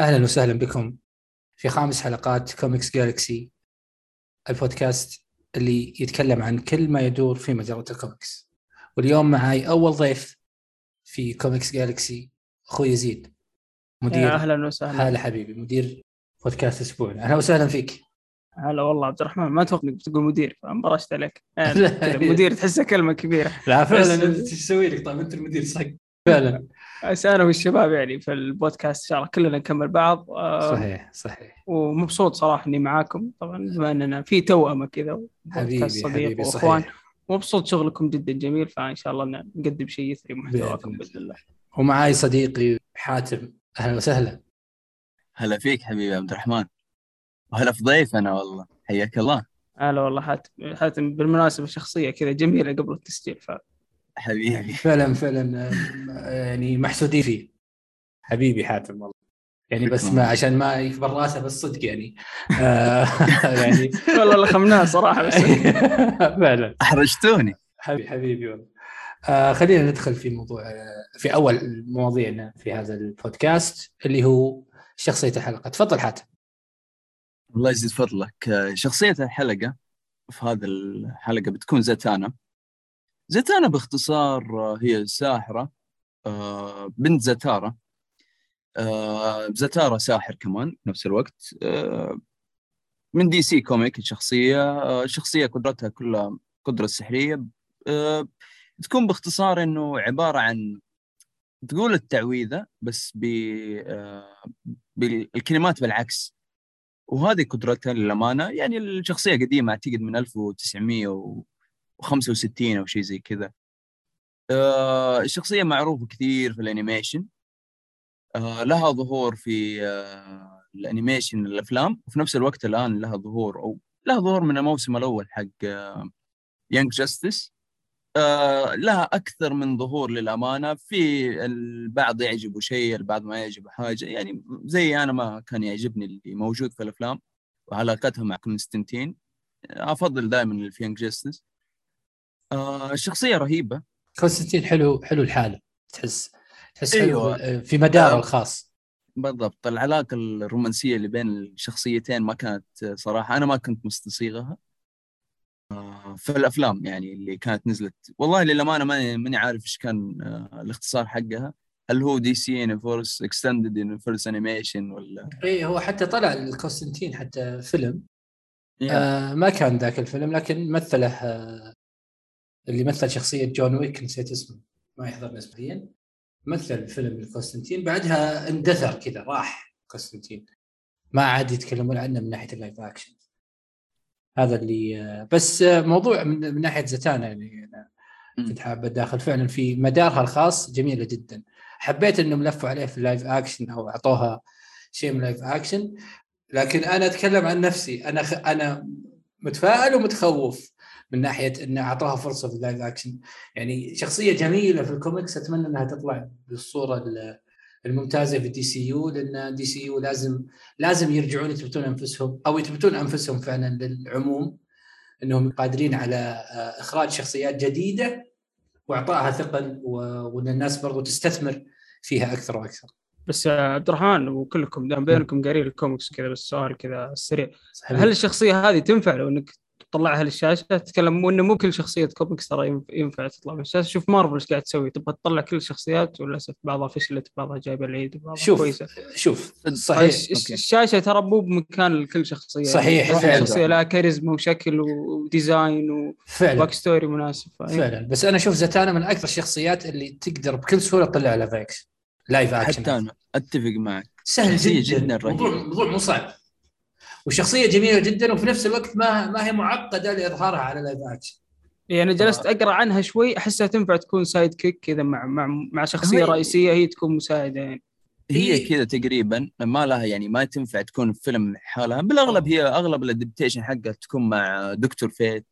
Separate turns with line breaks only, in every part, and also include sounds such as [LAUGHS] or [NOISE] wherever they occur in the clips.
أهلا وسهلا بكم في خامس حلقات Comics Galaxy ال podcast اللي يتكلم عن كل ما يدور في مجرة الكوميكس واليوم معي أول ضيف في Comics Galaxy أخوي يزيد
مدير أهلا وسهلا.
هلا حبيبي مدير بودكاست أسبوعنا. أهلا وسهلا فيك.
هلا والله عبد الرحمن ما توقع انك بتقول مدير فانبرشت عليك. [LAUGHS] يعني مدير تحسها كلمة كبيرة.
لا فعلا إيش تسوي لك؟ طيب أنت المدير صح. [LAUGHS] فعلا.
أنا والشباب يعني في البودكاست إن شاء الله كلنا نكمل بعض
آه، صحيح صحيح.
ومبسوط صراحة إني معاكم. طبعا بما إننا في توأمة كذا
حبيبي صديق حبيبي وإخوان
ومبسوط شغلكم جدا جميل فإن شاء الله نقدم شيء يثري محتواكم بإذن الله.
ومعاي صديقي حاتم أهلا وسهلا.
هلا فيك حبيبي عبد الرحمن. وهلا في ضيفنا والله حياك الله.
هلا والله حاتم. حاتم بالمناسبة شخصية كذا جميلة قبل التسجيل ف
حبيبي.
فعلا فعلا يعني محسودين فيه. حبيبي حاتم والله. يعني بس ما عشان ما يكبر راسه بالصدق يعني. آه، [LAUGHS]
يعني والله لخمناه صراحة بس. [LAUGHS]
فعلا.
أحرجتوني.
حبيبي حبيبي والله. آه خلينا ندخل في موضوع آه، في أول مواضيعنا في هذا البودكاست اللي هو شخصية الحلقة. تفضل حاتم.
الله يزيد فضلك. آه، شخصية الحلقة في هذا الحلقة بتكون زتانا زتانا باختصار آه، هي ساحرة آه، بنت زتارة. آه، زتارة ساحر كمان نفس الوقت. من DC Comic الشخصية. شخصية قدرتها كلها قدرة سحرية. تكون باختصار إنه عبارة عن تقول التعويذة بس بالكلمات بالعكس. وهذه قدرتها للأمانة. يعني الشخصية قديمة أعتقد من 1900 و65 أو شيء زي كذا. آه الشخصية معروفة كثير في ال animation. آه لها ظهور في آه ال animation الأفلام وفي نفس الوقت الآن لها ظهور أو لها ظهور من الموسم الأول حق Young Justice آه لها أكثر من ظهور للأمانة. في البعض يعجبه شيء البعض ما يعجبه حاجة. يعني زي أنا ما كان يعجبني اللي موجود في الأفلام وعلاقتها مع كونستنتين أفضل دائما في Young Justice آه الشخصيه رهيبة.
كونستانتين حلو حلو الحالة. تحس تحس أيوة. حلو في مداره آه الخاص.
بالضبط. العلاقة الرومانسية اللي بين الشخصيتين ما كانت صراحة أنا ما كنت مستصيغها. آه في الأفلام يعني اللي كانت نزلت. والله للأمانة ماني عارف إيش كان آه الاختصار حقها. هل هو DC Universe Extended Universe animation ولا؟
اي هو حتى طلع الكونستانتين حتى فيلم. yeah. آه ما كان ذاك الفيلم لكن مثله آه اللي مثل شخصية جون ويك نسيت اسمه ما يحضرني اسمه مثل فيلم الكونستنتين بعدها اندثر كذا راح كونستنتين ما عاد يتكلمون عنه من ناحية ال live action هذا اللي بس موضوع من, من ناحية زتانا يعني أنا كنت حابب أتداخل فعلا في مدارها الخاص جميلة جدا. حبيت إنهم لفوا عليه في ال live action أو أعطوها شيء من ال live action لكن أنا أتكلم عن نفسي أنا خ... أنا متفائل ومتخوف. من ناحية إنه اعطوها فرصة في ال live action يعني شخصية جميلة في الكوميكس أتمنى إنها تطلع بالصورة الممتازة في DCU لأن DCU لازم لازم يرجعون يثبتون أنفسهم أو يثبتون أنفسهم فعلا للعموم إنهم قادرين على آه، إخراج شخصيات جديدة واعطائها ثقل وإن الناس برضو تستثمر فيها أكثر وأكثر.
بس عبد الرحمن وكلكم دام بينكم قارين الكوميكس كذا بس سؤال كذا سريع هل الشخصية هذه تنفع لو إنك تطلعها للشاشه تتكلم إنه مو كل شخصية كوميكس ترى ينفع تطلع من الشاشة. شوف مارفل إيش قاعد تسوي؟ تبغى تطلع كل الشخصيات وللأسف بعضها فشلت بعضها جايبة العيد بعضها
شوف كويسة.
شوف صحيح. الشاشة ترى مو بمكان لكل شخصية.
صحيح
يعني فعلا. شخصية لها كاريزما وشكل و design و back story مناسب
فعلا. بس أنا أشوف زتانا من أكثر الشخصيات اللي تقدر بكل سهولة تطلع live action live action
حتى أنا أتفق معك.
سهل جدا, جدا موضوع موضوع مو صعب. وشخصية جميلة جدا وفي نفس الوقت ما ما هي معقدة لإظهارها على live action
يعني جلست أقرأ عنها شوي أحسها تنفع تكون sidekick كذا مع مع مع شخصية رئيسية هي تكون مساعدة يعني.
هي. كذا تقريبا ما لها يعني ما تنفع تكون فيلم حالها بالأغلب هي أغلب ال adaptation حقها تكون مع Doctor Fate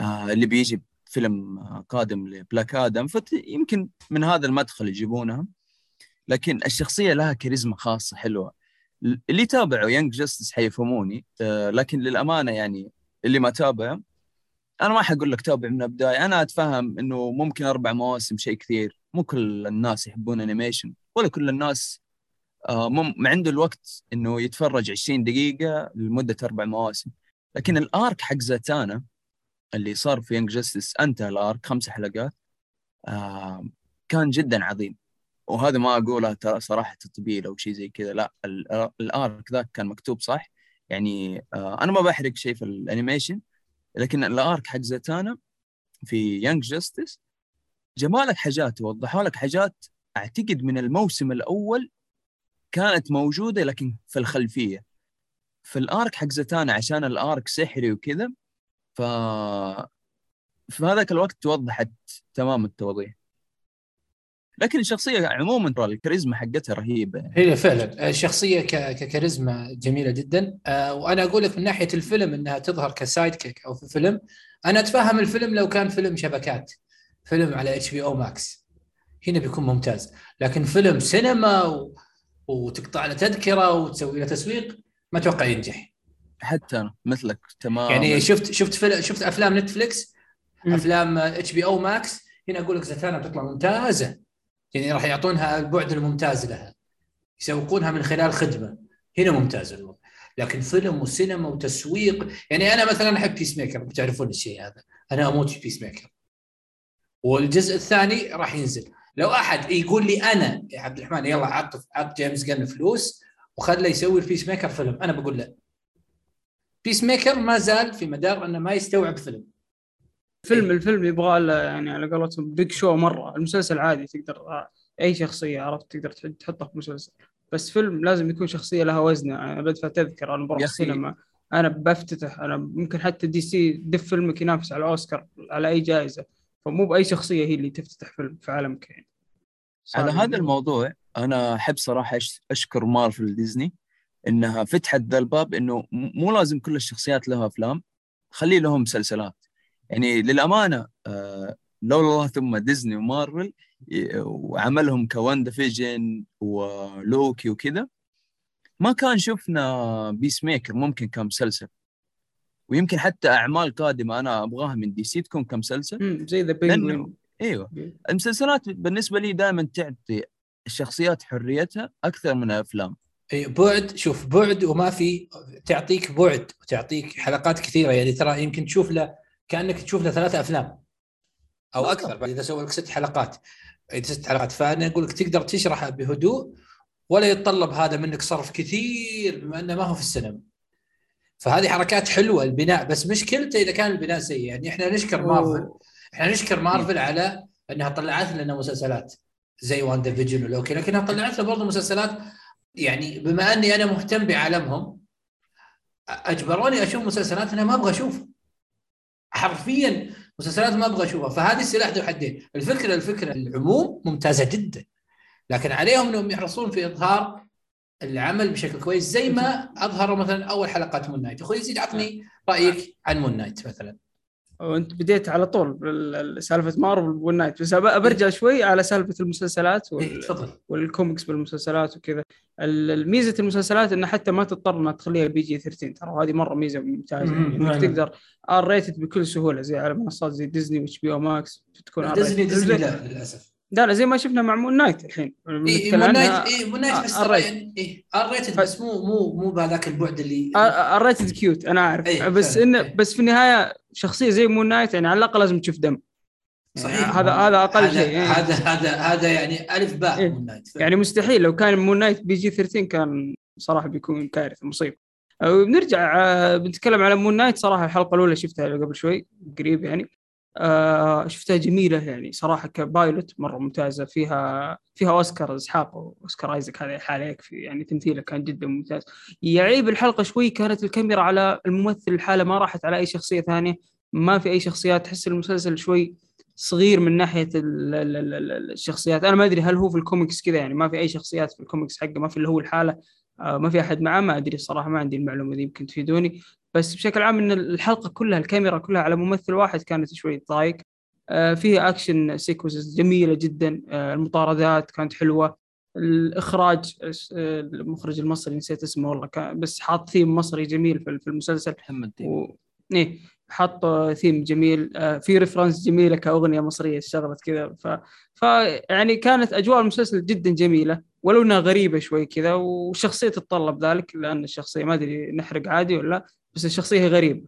آه اللي بيجي فيلم قادم ل Black Adam. فيمكن من هذا المدخل يجيبونها. لكن الشخصية لها كاريزما خاصة حلوة. اللي تابعوا Young Justice حيفهموني. آه، لكن للأمانة يعني اللي ما تابع أنا ما حقول لك تابع من البداية. أنا أتفهم إنه ممكن أربع مواسم شيء كثير. مو كل الناس يحبون animation ولا كل الناس آه ما عنده الوقت إنه يتفرج 20 دقيقة لمدة أربع مواسم. لكن ال arc حق زاتانا اللي صار في Young Justice انتهى ال arc خمس حلقات آه كان جدا عظيم. وهذا ما أقوله ترى صراحة تطبيل أو شيء زي كذا. لا ال arc ذاك كان مكتوب صح؟ يعني آه أنا ما بحرق شيء في ال animation لكن ال arc حق زاتانا في Young Justice جمالك حاجات ووضحوا لك حاجات أعتقد من الموسم الأول كانت موجودة لكن في الخلفية. في الآرك حق زتانا عشان الآرك سحري وكذا ف في هذاك الوقت توضحت تمام التوضيح. لكن الشخصية عموما ترى الكاريزما حقتها رهيبة
هي فعلا. الشخصية ككاريزما جميلة جدا. آه، وأنا أقول لك من ناحية الفيلم إنها تظهر كسايد كيك أو في فيلم. أنا أتفهم الفيلم لو كان فيلم شبكات. فيلم على HBO Max هنا بيكون ممتاز. لكن فيلم سينما و... وتقطع له تذكرة وتسوي له تسويق ما أتوقع ينجح.
حتى أنا مثلك تمام.
يعني شفت شفت فيلم شفت أفلام Netflix أفلام HBO Max هنا أقول لك زتانا بتطلع ممتازة. يعني راح يعطونها البعد الممتاز لها. يسوقونها من خلال خدمة. هنا ممتاز الوضع. لكن فيلم وسينما وتسويق يعني أنا مثلا أحب Peacemaker بتعرفون الشيء هذا. أنا أموت في Peacemaker والجزء الثاني راح ينزل. لو أحد يقول لي أنا يا عبد الرحمن يلا عط عط James Gunn فلوس وخله يسوي ال Peacemaker فيلم أنا بقول لا. Peacemaker ما زال في مدار إنه ما يستوعب فيلم.
فيلم إيه؟ الفيلم يبغى له يعني على قولتهم big show مرة. المسلسل عادي تقدر أي شخصية عرفت تقدر تحطها في مسلسل. بس فيلم لازم يكون شخصية لها وزنه أنا بدفع تذكره أنا بروح السينما. أنا بفتتح أنا ممكن حتى DC دف فيلمك ينافس على الأوسكار على أي جائزة. فمو بأي شخصية هي اللي تفتتح فيلم في عالمك يعني.
على هذا الموضوع أنا أحب صراحة أشكر مارفل ديزني إنها فتحت ذا الباب إنه مو لازم كل الشخصيات لها أفلام. خلي لهم مسلسلات. يعني للأمانة آه، لولا الله ثم ديزني ومارفل وعملهم ك WandaVision ولوكي وكذا ما كان شفنا Peacemaker ممكن كمسلسل ويمكن حتى أعمال قادمة أنا أبغاها من DC تكون كمسلسل.
زي The Penguin
إيوه. المسلسلات بالنسبة لي دائما تعطي الشخصيات حريتها أكثر من الأفلام.
إي بعد شوف بعد وما في تعطيك بعد وتعطيك حلقات كثيرة. يعني ترى يمكن تشوف له كأنك تشوف له ثلاثة أفلام. أو أكثر بعد إذا سوى لك ست حلقات. إذا ست حلقات. فأنا أقول لك تقدر تشرحها بهدوء ولا يتطلب هذا منك صرف كثير بما إنه ما هو في السينما. فهذه حركات حلوة البناء بس مشكلته إذا كان البناء سيء. يعني إحنا نشكر مارفل. إحنا نشكر مارفل على إنها طلعت لنا مسلسلات زي وان فيجن ولوكي. لكنها طلعت لنا برضه مسلسلات يعني بما إني أنا مهتم بعالمهم أجبروني أشوف مسلسلات أنا ما أبغى أشوفها. حرفيا مسلسلات ما أبغى أشوفها. فهذه السلاح ذو حدين. الفكرة الفكرة العموم ممتازة جدا. لكن عليهم أنهم يحرصون في إظهار العمل بشكل كويس زي ما أظهروا مثلا أول حلقات Moon Knight أخوي يزيد عطني رأيك عن Moon Knight مثلا.
وانت بديت على طول سالفة مارفل Moon Knight. بس برجع شوي على سالفة المسلسلات
وال... تفضل.
والكوميكس بالمسلسلات وكذا. الميزه المسلسلات إنه حتى ما تضطر إنها تخليها PG 13 ترى هذه مرة ميزة ممتازة. يعني إنك تقدر R rated بكل سهولة زي على منصات زي ديزني و HBO Max
تكون ديزني ديزني لا للأسف.
لا لا زي ما شفنا مع Moon Knight الحين.
إيه Moon Knight اي Moon Knight بس اي R rated بس مو مو مو بهذاك البعد اللي
R rated cute أنا عارف إيه بس إنه إيه. بس في النهاية شخصية زي Moon Knight يعني على الأقل لازم تشوف دم.
يعني صحيح.
هذا هذا أقل شيء.
يعني هذا هذا هذا يعني ألف باء إيه؟ Moon Knight.
يعني مستحيل لو كان Moon Knight PG 13 كان صراحة بيكون كارثة مصيبة. بنرجع آه، بنتكلم على Moon Knight صراحة الحلقة الأولى شفتها قبل شوي قريب يعني. آه شفتها جميلة يعني صراحة ك pilot مرة ممتازة فيها فيها أوسكار اسحاق وأوسكار ايزك هذا حاله يكفي يعني تمثيله كان جدا ممتاز. يعيب الحلقة شوي كانت الكاميرا على الممثل لحاله ما راحت على أي شخصية ثانية ما في أي شخصيات تحس المسلسل شوي صغير من ناحية الشخصيات. أنا ما أدري هل هو في الكوميكس كذا يعني ما في أي شخصيات في الكوميكس حقه ما في اللي هو لحاله آه، ما في أحد معاه ما أدري الصراحة ما عندي المعلومة دي يمكن تفيدوني. بس بشكل عام إن الحلقة كلها الكاميرا كلها على ممثل واحد كانت شوي ضايق آه، فيها action sequences جميلة جدا. آه، المطاردات كانت حلوة. الإخراج المخرج المصري نسيت اسمه والله كان بس حاط ثيم مصري جميل في المسلسل.
محمد
و... إيه حط ثيم جميل. في reference جميلة كأغنية مصرية اشتغلت كذا. ف... ف يعني كانت أجواء المسلسل جدا جميلة ولو إنها غريبة شوي كذا والشخصيه تتطلب ذلك لأن الشخصية ما أدري نحرق عادي ولا لا. بس الشخصية هي غريبة.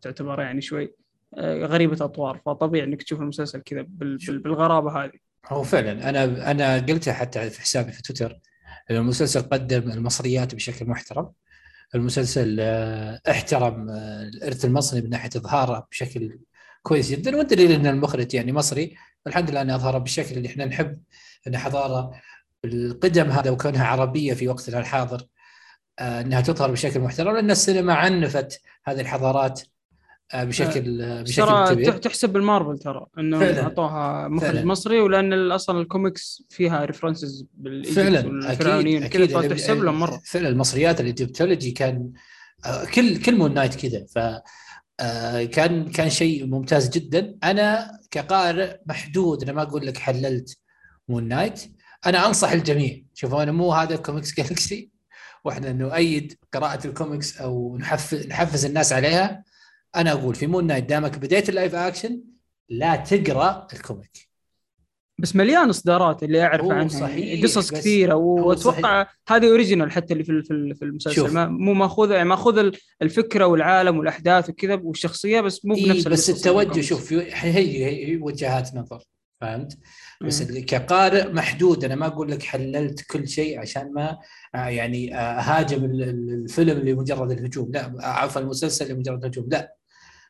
تعتبر يعني شوي آه، غريبة أطوار. فطبيعي إنك تشوف المسلسل كذا بالغرابة هذه.
هو فعلا أنا أنا قلتها حتى في حسابي في تويتر المسلسل قدم المصريات بشكل محترم. المسلسل آه، احترم آه، الإرث المصري من ناحية إظهاره بشكل كويس جدا والدليل إن المخرج يعني مصري. الحمد لله انه أظهره بالشكل اللي إحنا نحب أن حضاره القدم هذا وكونها عربية في وقتنا الحاضر. إنها تظهر بشكل محترم لأن السينما عنفت هذه الحضارات آه، بشكل
آه، بشكل ترى كبير. تحسب لمارفل ترى انه أعطوها مخرج فعلا. مصري ولأن أصلا الكوميكس فيها references
فعلا والفرعونيين
كذا فتحسب لهم مرة.
فعلا المصريات ال Egyptology كان كل كل Moon Knight كذا ف كان كان شيء ممتاز جدا. أنا كقارئ محدود أنا ما أقول لك حللت Moon Knight أنا أنصح الجميع. شوفوا أنا مو هذا Comics Galaxy وإحنا نؤيد قراءة الكوميكس أو نحفز نحفز الناس عليها. أنا أقول في Moon Knight دامك بديت ال live action لا تقرأ ال comic.
بس مليان إصدارات اللي أعرف عنها. صحيح. قصص كثيرة وأتوقع هذه original حتى اللي في في المسلسل. ما مو ماخوذة يعني ماخوذ الفكرة والعالم والأحداث وكذا والشخصية بس مو بنفس
إيه بس التوجه شوف هي هي وجهات نظر. فهمت؟ بس اللي كقارئ محدود أنا ما أقول لك حللت كل شيء عشان ما آه، يعني آه، هاجم الفيلم لمجرد الهجوم لا عفوا المسلسل لمجرد الهجوم لا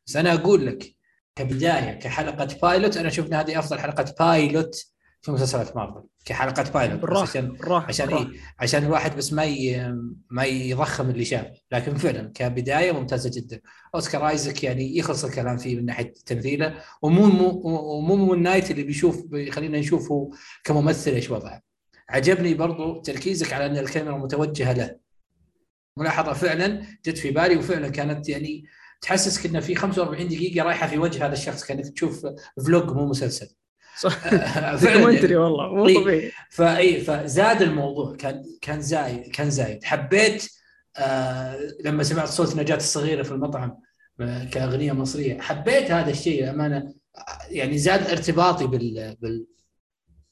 بس أنا أقول لك كبداية كحلقة pilot أنا شفنا هذه أفضل حلقة pilot في مسلسلات مارفل كحلقه pilot بالراحه عشان بالراحة عشان بالراحة. إيه عشان الواحد بس ما ي... ما يضخم اللي شاف. لكن فعلا كبداية ممتازة جدا. أوسكار ايزك يعني يخلص الكلام فيه من ناحية تمثيله ومو مو مو Moon Knight اللي بيشوف خلينا نشوفه كممثل إيش وضعه. عجبني برضو تركيزك على أن الكاميرا متوجهة له. ملاحظة فعلا جت في بالي وفعلا كانت يعني تحسسك انه في 45 دقيقة رايحة في وجه هذا الشخص. كانك تشوف vlog مو مسلسل. [LAUGHS]
documentary والله مو طبيعي.
فاي فزاد الموضوع كان كان زايد كان زايد. حبيت آه لما سمعت صوت نجاة الصغيرة في المطعم آه، كأغنية مصرية حبيت هذا الشيء. للأمانة يعني زاد ارتباطي بال, بال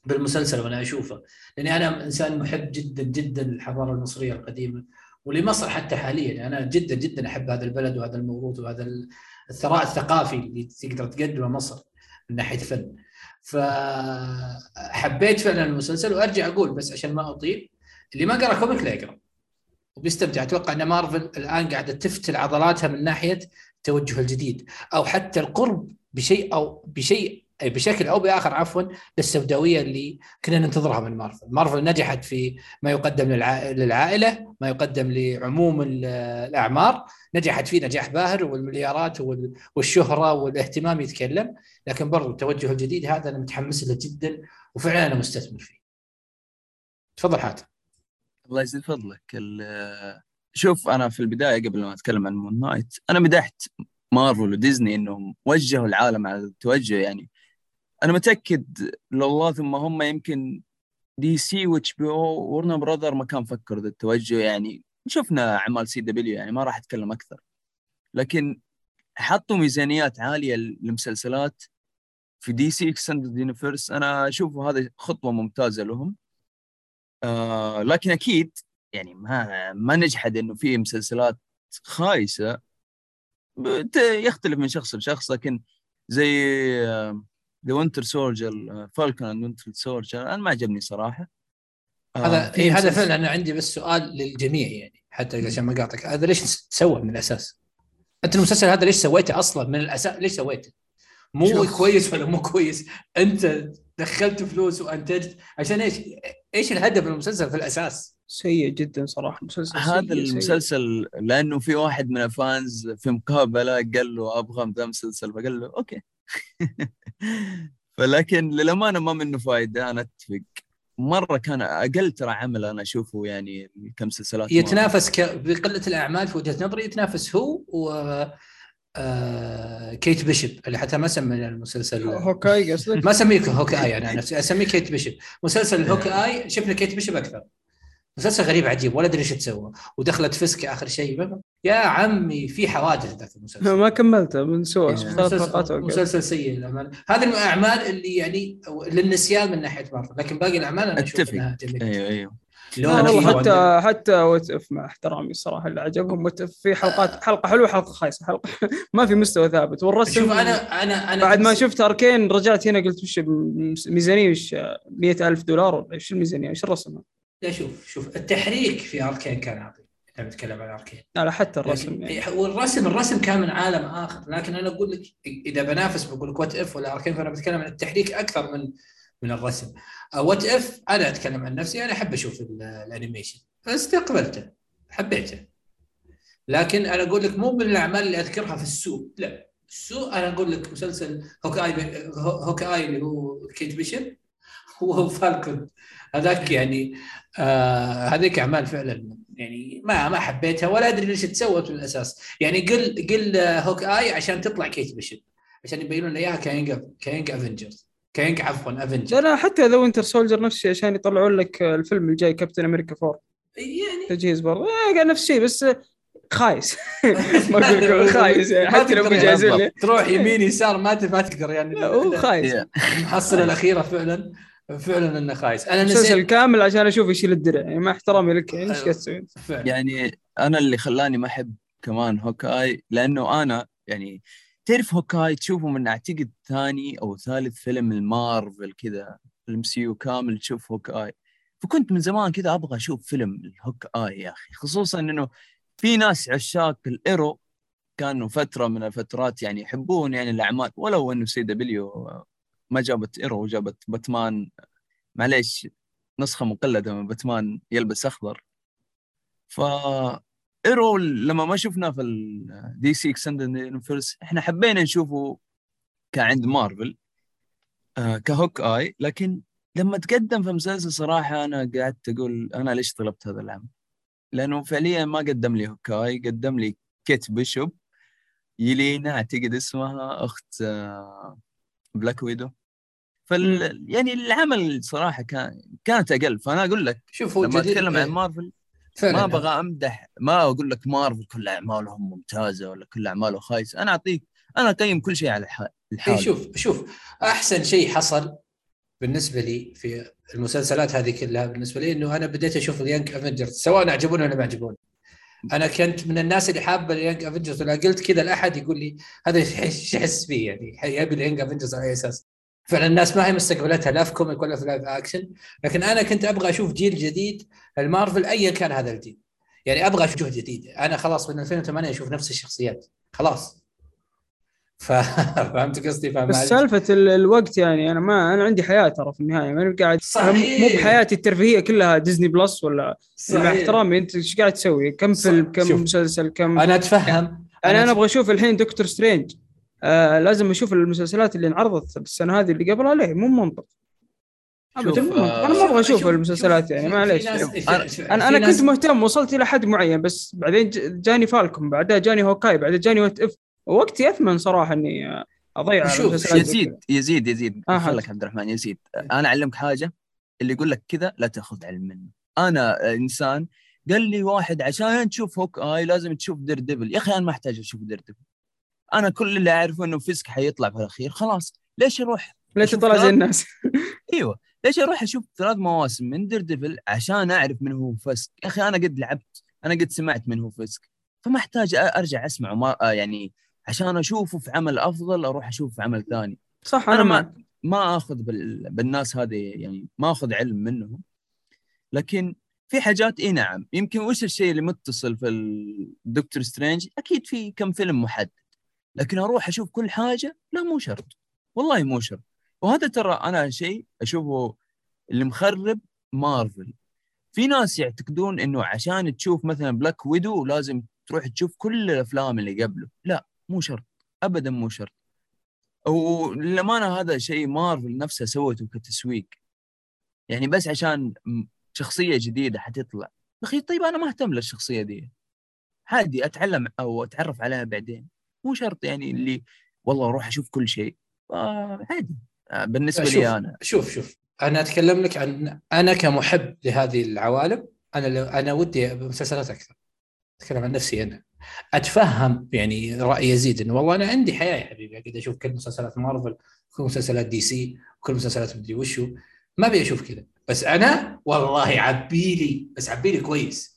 بالمسلسل وأنا أشوفه. لأني أنا إنسان محب جدا جدا للحضارة المصرية القديمة ولمصر حتى حاليا. أنا جدا جدا أحب هذا البلد وهذا الموروث وهذا الثراء الثقافي اللي تقدر تقدمه مصر من ناحية فن. فحبيت فعلا المسلسل وأرجع أقول بس عشان ما أطيل اللي ما قرأ comic لا يقرأ. وبيستمتع. أتوقع إن مارفل الآن قاعدة تفتل عضلاتها من ناحية التوجه الجديد أو حتى القرب بشيء أو بشيء بشكل أو بآخر عفوا للسوداوية اللي كنا ننتظرها من مارفل، مارفل نجحت في ما يقدم للعائلة، ما يقدم لعموم الأعمار، نجحت فيه نجاح باهر والمليارات والشهرة والاهتمام يتكلم، لكن برضو التوجه الجديد هذا أنا متحمس له جدا وفعلا أنا مستثمر فيه. تفضل حاتم.
الله يزيد فضلك شوف أنا في البداية قبل ما أتكلم عن Moon Knight أنا مدحت مارفل وديزني إنهم وجهوا العالم على التوجه يعني أنا متأكد لله ثم هم يمكن DC و HBO و Warner Brothers ما كان فكر ذا التوجه يعني. شفنا أعمال CW يعني ما راح أتكلم أكثر. لكن حطوا ميزانيات عالية للمسلسلات في DC Extended Universe أنا أشوف هذا خطوة ممتازة لهم. آه لكن أكيد يعني ما ما نجحد إنه في مسلسلات خايسة. يختلف من شخص لشخص لكن زي The Winter Soldier Falcon and Winter Soldier أنا ما عجبني صراحة
هذا آه إيه هذا فعلا أنا عندي بس سؤال للجميع يعني حتى عشان ما أقاطعك هذا ليش سوى من الأساس؟ أنت المسلسل هذا ليش سويته أصلا من الأساس ليش سويته؟ مو شوف. كويس ولا مو كويس أنت دخلت فلوس وأنتجت عشان إيش؟ إيش الهدف من المسلسل في الأساس؟
سيء جدا صراحة
مسلسل هذا المسلسل سيء. لأنه في واحد من ال fans في مقابلة قال له أبغى ذا مسلسل فقال له okay [LAUGHS] فلكن للأمانة ما منه فائده أنا أتفق. مرة كان أقل ترى عمل أنا أشوفه يعني كمسلسلات
يتنافس ك... بقلة الأعمال في وجهة نظري يتنافس هو و آه... Kate Bishop اللي حتى ما سمى المسلسل.
Hawkeye قصدك؟
ما اسميه Hawkeye أنا نفسي أسميه Kate Bishop. مسلسل Hawkeye شفنا Kate Bishop أكثر. مسلسل غريب عجيب ولا أدري إيش تسوى. ودخلت فسك آخر شيء. يا عمي في حوادث ذاك المسلسل.
ما كملته من سوء
مسلسل, مسلسل سيء للأمانة. هذه الأعمال اللي يعني للنسيان من ناحية مارفل. لكن باقي الأعمال أنا
أتفق. أيوه أيوه.
والله حتى حتى What If مع احترامي الصراحه اللي عجبهم What If في حلقات حلقة حلوة حلقة خايسة حلقة [LAUGHS] ما في مستوى ثابت. والرسم
شوف أنا أنا أنا
بعد ما شفت Arcane رجعت هنا قلت وش ميزانية وش 100000 دولار ولا إيش الميزانية؟ إيش الرسم؟
لا شوف شوف التحريك في Arcane كان عظيم إحنا بنتكلم عن Arcane
لا لا حتى الرسم يعني.
والرسم الرسم كان من عالم آخر. لكن أنا أقول لك إذا بنافس بقول لك What If ولا Arcane فأنا بتكلم عن التحريك أكثر من من الرسم. What If أنا أتكلم عن نفسي أنا أحب أشوف ال animation. فاستقبلته حبيته. لكن أنا أقول لك مو من الأعمال اللي أذكرها في السوق لا. السوق أنا أقول لك مسلسل Hawkeye Hawkeye اللي هو Kate Bishop هو Falcon هذاك يعني آه هذيك أعمال فعلا يعني ما ما حبيتها ولا أدري ليش تسوت من الاساس يعني قل قل Hawkeye عشان تطلع Kate Bishop عشان يبينون لنا إياها كينج كينج افنجرز كينج عفوا افنجر
لا حتى ذا وينتر سولجر نفس الشيء عشان يطلعون لك الفيلم الجاي كابتن أمريكا 4
يعني.
تجهيز برضه. آه نفس الشيء بس خايس. [LAUGHS] ما أقول [LAUGHS] خايس يعني حتى لو مجازين
تروح يمين يسار ما ما تقدر يعني.
هو خايس. [LAUGHS]
المحصله الأخيرة فعلا. فعلا إنه خايس.
أنا مسلسل كامل عشان أشوف يشيل الدرع يعني مع احترامي لك. يعني إيش قاعد تسوي؟
يعني أنا اللي خلاني ما أحب كمان Hawkeye لأنه أنا يعني تعرف Hawkeye تشوفه من أعتقد ثاني أو ثالث فيلم المارفل كذا ال MCU كامل تشوف Hawkeye. فكنت من زمان كذا أبغى أشوف فيلم ال Hawkeye يا أخي. خصوصا إنه في ناس عشاق ال Arrow كانوا فترة من الفترات يعني يحبون يعني الأعمال ولو إنه CW ما جابت Arrow وجابت باتمان. معليش نسخة مقلدة من باتمان يلبس أخضر. ف Arrow لما ما شفناه في ال DC Extended Universe إحنا حبينا نشوفه كعند مارفل آه ك Hawkeye. لكن لما تقدم في مسلسل صراحة أنا قعدت أقول أنا ليش طلبت هذا العمل؟ لأنه فعليا ما قدم لي Hawkeye قدم لي Kate Bishop. Yelena أعتقد اسمها أخت آه Black Widow. فال يعني العمل صراحة كان كانت أقل. فأنا أقول لك
شوف
لما أتكلم عن مارفل ما أبغى أمدح ما أقول لك مارفل كل أعمالهم ممتازة ولا كل أعماله خايسة. أنا أعطيك أنا أقيم كل شيء على الحال
شوف شوف أحسن شيء حصل بالنسبة لي في المسلسلات هذه كلها بالنسبة لي إنه أنا بديت أشوف ال Young Avengers سواء عجبوني ولا ما عجبوني أنا كنت من الناس اللي حابة ال Young Avengers ولا قلت كذا لأحد يقول لي هذا إيش يحس فيه يعني؟ يبي ال Young Avengers على أي أساس؟ فعلا الناس ما هي مستقبلتها لا في comic ولا في live action لكن أنا كنت أبغى أشوف جيل جديد المارفل ايا كان هذا الجيل. يعني أبغى أشوف جديد. أنا خلاص من 2008 أشوف نفس الشخصيات. خلاص. [LAUGHS] فهمت قصدي؟ فاهم
بس سالفة الوقت يعني أنا ما أنا عندي حياة ترى في النهاية. ماني قاعد صحيح. مو بحياتي الترفيهية كلها Disney Plus ولا مع احترامي. أنت إيش قاعد تسوي؟ كم فيلم كم. مسلسل كم
أنا أتفهم.
أنا, أنا أبغى أشوف الحين Doctor Strange آه لازم أشوف المسلسلات اللي انعرضت السنة هذه اللي قبلها ليه؟ مو منطق. ابدا آه أنا ما أبغى أشوف المسلسلات يعني معليش. أنا أنا كنت مهتم وصلت إلى حد معين بس بعدين جاني Falcon بعدها جاني Hawkeye بعدين جاني What If. وقتي أثمن صراحة إني أضيع
شوف يزيد يزيد يزيد. آه خلك عبد الرحمن يزيد. أنا أعلمك حاجة اللي يقول لك كذا لا تأخذ علم منه. أنا إنسان قال لي واحد عشان تشوف Hawkeye لازم تشوف Daredevil. يا أخي أنا ما أحتاج أشوف Daredevil. أنا كل اللي أعرفه إنه Fisk حيطلع في الأخير خلاص. ليش أروح؟
ليش تطلع زي الناس؟ [LAUGHS]
أيوه. ليش أروح أشوف ثلاث مواسم من Daredevil عشان أعرف من هو Fisk يا أخي أنا قد لعبت أنا قد سمعت من هو Fisk فما أحتاج أرجع أسمعه ما يعني عشان أشوفه في عمل أفضل أروح أشوفه في عمل ثاني.
صح أنا, أنا
ما ما آخذ بال... بالناس هذه يعني ما آخذ علم منهم. لكن في حاجات إي نعم يمكن وش الشيء اللي متصل في ال Doctor Strange أكيد في كم فيلم محدد. لكن أروح أشوف كل حاجة لا مو شرط. والله مو شرط. وهذا ترى أنا شيء أشوفه اللي مخرب مارفل. في ناس يعتقدون إنه عشان تشوف مثلا Black Widow لازم تروح تشوف كل الأفلام اللي قبله. لا مو شرط. ابدا مو شرط. وللأمانة هذا شيء مارفل نفسها سوته كتسويق. يعني بس عشان شخصية جديدة حتطلع. أخي طيب أنا ما أهتم للشخصية دي. عادي أتعلم أو أتعرف عليها بعدين. مو شرط يعني اللي والله أروح أشوف كل شيء. عادي. آه، بالنسبة
شوف
لي أنا.
شوف شوف. أنا أتكلم لك عن أنا كمحب لهذه العوالم أنا أنا ودي مسلسلات أكثر. أتكلم عن نفسي أنا. أتفهم يعني رأي يزيد إنه والله أنا عندي حياة يا حبيبي. أقعد أشوف كل مسلسلات مارفل كل مسلسلات دي سي كل مسلسلات مدري وشو. ما أبي أشوف كذا. بس أنا والله عبيلي بس عبيلي كويس.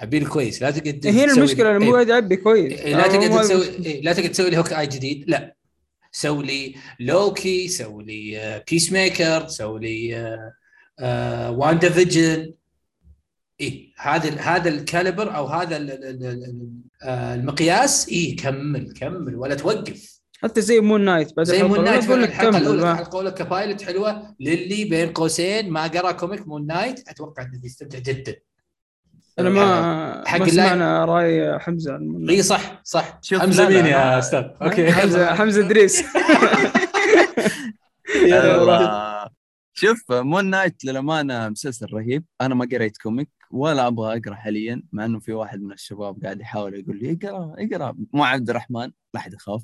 عبيلي كويس. لا تقعد
هنا المشكلة انه مو قاعد يعبي كويس
إيه لا تقعد تسوي إيه لا تقعد تسوي لي Hawk eye جديد. لا. سوي لي لوكي سوي لي Peacemaker سوي لي آه آه WandaVision اي هذا هذا ال caliber أو هذا المقياس اي كمل كمل ولا توقف.
حتى زي Moon Knight
بعد زي Moon Knight أقول لك كمل الحلقة الأولى ك pilot حلوة. للي بين قوسين ما قرأ comic Moon Knight أتوقع إنه بيستمتع جدا.
أنا ما حق ما سمعنا رأي حمزة.
إي صح صح. حمزة مين يا أستاذ.
Okay. حمزه [LAUGHS] حمزة إدريس. [LAUGHS]
شوف Moon Knight للأمانة مسلسل رهيب. أنا ما قريت comic ولا أبغى أقرأ حاليا مع إنه في واحد من الشباب قاعد يحاول يقول لي اقرأ اقرأ. مو عبد الرحمن لا أحد يخاف.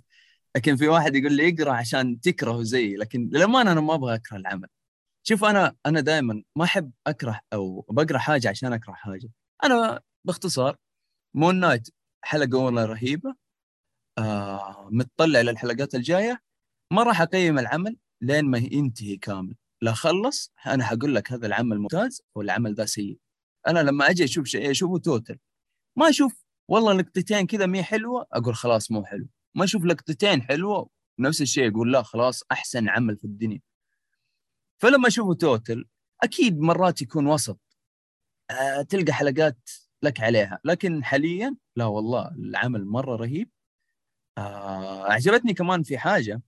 لكن في واحد يقول لي اقرأ عشان تكرهه زي لكن للأمانة أنا ما أبغى أكره العمل. شوف أنا أنا دائما ما أحب أكره أو بقرأ حاجة عشان أكره حاجة. أنا باختصار Moon Knight حلقة اولى رهيبة. آه متطلع للحلقات الجاية. ما راح أقيم العمل لين ما ينتهي كامل. لا خلص أنا حقول لك هذا العمل ممتاز والعمل ذا سيء. أنا لما أجي أشوف شيء أشوفه total ما أشوف والله لقطتين كذا مي حلوة أقول خلاص مو حلو. ما أشوف لقطتين حلوة نفس الشيء أقول لا خلاص أحسن عمل في الدنيا. فلما أشوفه توتل أكيد مرات يكون وسط. تلقى حلقات لك عليها. لكن حاليا لا والله العمل مرة رهيب. أه أعجبتني كمان في حاجة.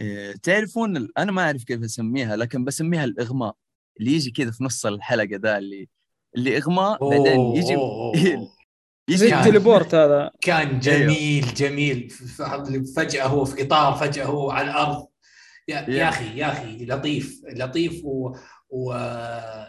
أه تعرفون أنا ما أعرف كيف أسميها لكن بسميها الإغماء. اللي يجي كذا في نص الحلقة ذا اللي اللي إغماء بعدين [LAUGHS] يجي
زي التليبورت [LAUGHS] هذا.
كان أيوه. جميل جميل. فجأة هو في قطار فجأة هو على الأرض. يا, يا. أخي يا أخي لطيف لطيف و, و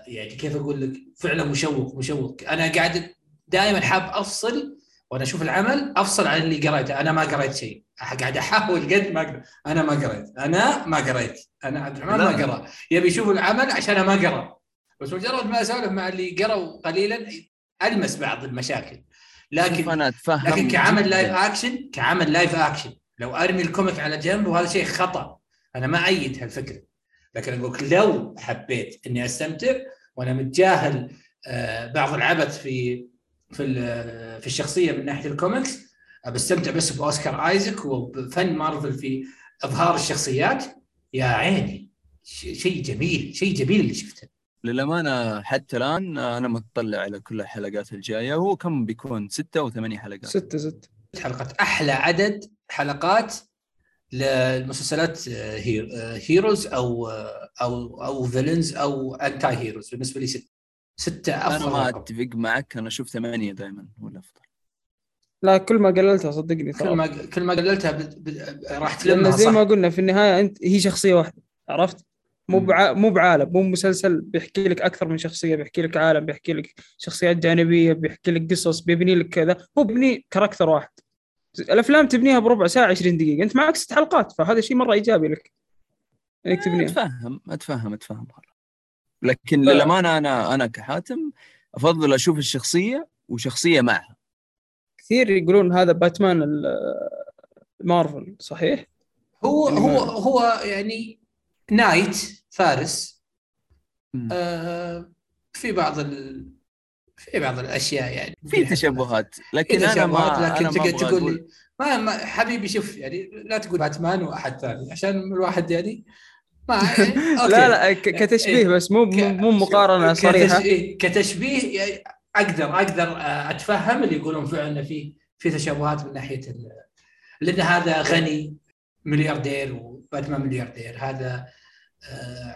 يعني كيف أقول لك؟ فعلا مشوق مشوق. أنا قاعد دائما حاب أفصل وأنا أشوف العمل أفصل عن اللي قريته. أنا ما قريت شيء. قاعد أحاول قد ما أقدر. أنا ما قريت. أنا ما قريت. أنا عبد الرحمن ما قرأ. يبي يشوف العمل عشان ما قرأ. بس مجرد ما أسولف مع اللي قروا قليلا ألمس بعض المشاكل. لكن أنا أتفهم لكن كعمل live action كعمل live action لو أرمي ال comic على جنب وهذا شيء خطأ. أنا ما أيد هالفكرة. لكن أقول لو حبيت إني أستمتع وأنا متجاهل آه، بعض العبث في في في الشخصية من ناحية الكوميكس بستمتع بس بأوسكار ايزك وبفن مارفل في إظهار الشخصيات. يا عيني شيء جميل شيء جميل اللي شفته.
للأمانة حتى الآن أنا متطلع على كل الحلقات الجاية هو كم بيكون؟ ستة أو ثمانية حلقات.
ستة ستة.
حلقات أحلى عدد حلقات للمسلسلات heroes أو أو أو villains أو anti heroes بالنسبة لي ستة ستة أفضل
أنا ما أتفق معك أنا أشوف ثمانية دائما هو الأفضل.
لا كل ما قللتها صدقني
كل ما كل ما قللتها راح تلمها
زي ما قلنا في النهاية أنت هي شخصية واحدة عرفت؟ مو بع... مو بعالم مو مسلسل بيحكي لك أكثر من شخصية بيحكي لك عالم بيحكي لك شخصيات جانبية بيحكي لك قصص بيبني لك كذا. هو بيبني كاركتر واحد. الأفلام تبنيها بربع ساعة 20 دقيقة. أنت معك ست حلقات فهذا شيء مرة إيجابي لك.
إنك تبنيها. أتفهم أتفهم أتفهم. لكن ف... للأمانة أنا أنا كحاتم أفضل أشوف الشخصية وشخصية معها.
كثير يقولون هذا باتمان مارفل صحيح؟
هو هو هو يعني نايت فارس. آه في بعض ال... في بعض الأشياء يعني.
في تشبهات لكن أنا ما
لكن تقدر تقول لي ما, ما حبيبي شوف يعني لا تقول باتمان وأحد ثاني عشان الواحد يعني
ما [LAUGHS] يعني لا لا كتشبيه إيه، بس مو مو مقارنة صريحة.
كتشبيه يعني أقدر أقدر أتفهم اللي يقولون فعلا في في تشابهات من ناحية لأن هذا غني ملياردير وباتمان ملياردير هذا آه،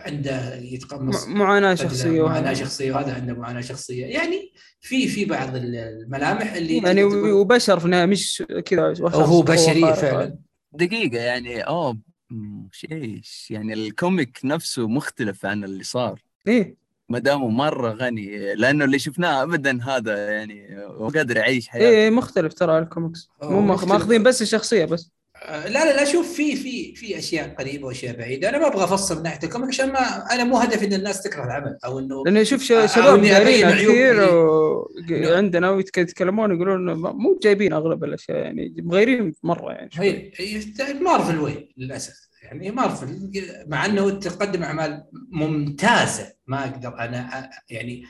عنده يتقمص
معاناة شخصية
معاناة شخصية وهذا عنده معاناة شخصية. يعني في في بعض الملامح اللي
يعني وبشر في النهاية مش كذا
هو بشري فعلا.
دقيقة يعني اوه إيش؟ يعني ال comic نفسه مختلف عن اللي صار.
إيه.
ما دامه مرة غني لأنه اللي شفناه ابدا هذا يعني هو قادر يعيش حياته.
إيه مختلف ترى الكوميكس. مو ماخذين بس الشخصية بس.
آه، لا لا لا شوف في في في أشياء قريبة وأشياء بعيدة. أنا ما أبغى أفصل من ناحيه ال comic عشان ما أنا مو هدفي إن الناس تكره العمل أو إنه
لأنه شوف شباب دارين كثير و... عندنا ويتكلمون يقولون مو جايبين أغلب الأشياء يعني مغيرين مرة يعني
هي مارفل وين للأسف. يعني مارفل مع إنه تقدم أعمال ممتازة ما أقدر أنا يعني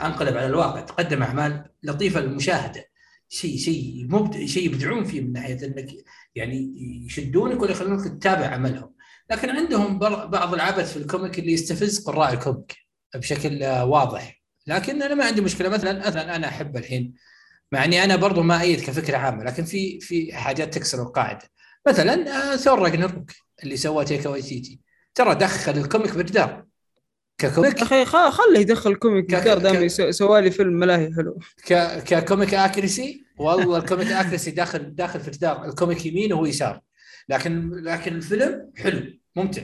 أنقلب على الواقع. تقدم أعمال لطيفة للمشاهدة. شيء شيء مبدع شيء يبدعون فيه من ناحية إنك يعني يشدونك ولا يخلونك تتابع عملهم. لكن عندهم بعض العبث في ال comic اللي يستفز قراء ال comic بشكل واضح. لكن أنا ما عندي مشكلة. مثلا مثلا أنا أحب الحين مع إني أنا برضو ما أيد كفكرة عامة لكن في في حاجات تكسر القاعدة. مثلا آه، Thor Ragnarok اللي سواه تايكا وايتيتي. ترى دخل ال comic بالجدار
ك comic أخي خليه يدخل ال comic بالجدار دام سوى لي فيلم ملاهي حلو.
ك... ك comic اكريسي والله ال comic اكريسي داخل داخل في الجدار ال comic يمين وهو يسار. لكن لكن الفيلم حلو ممتع.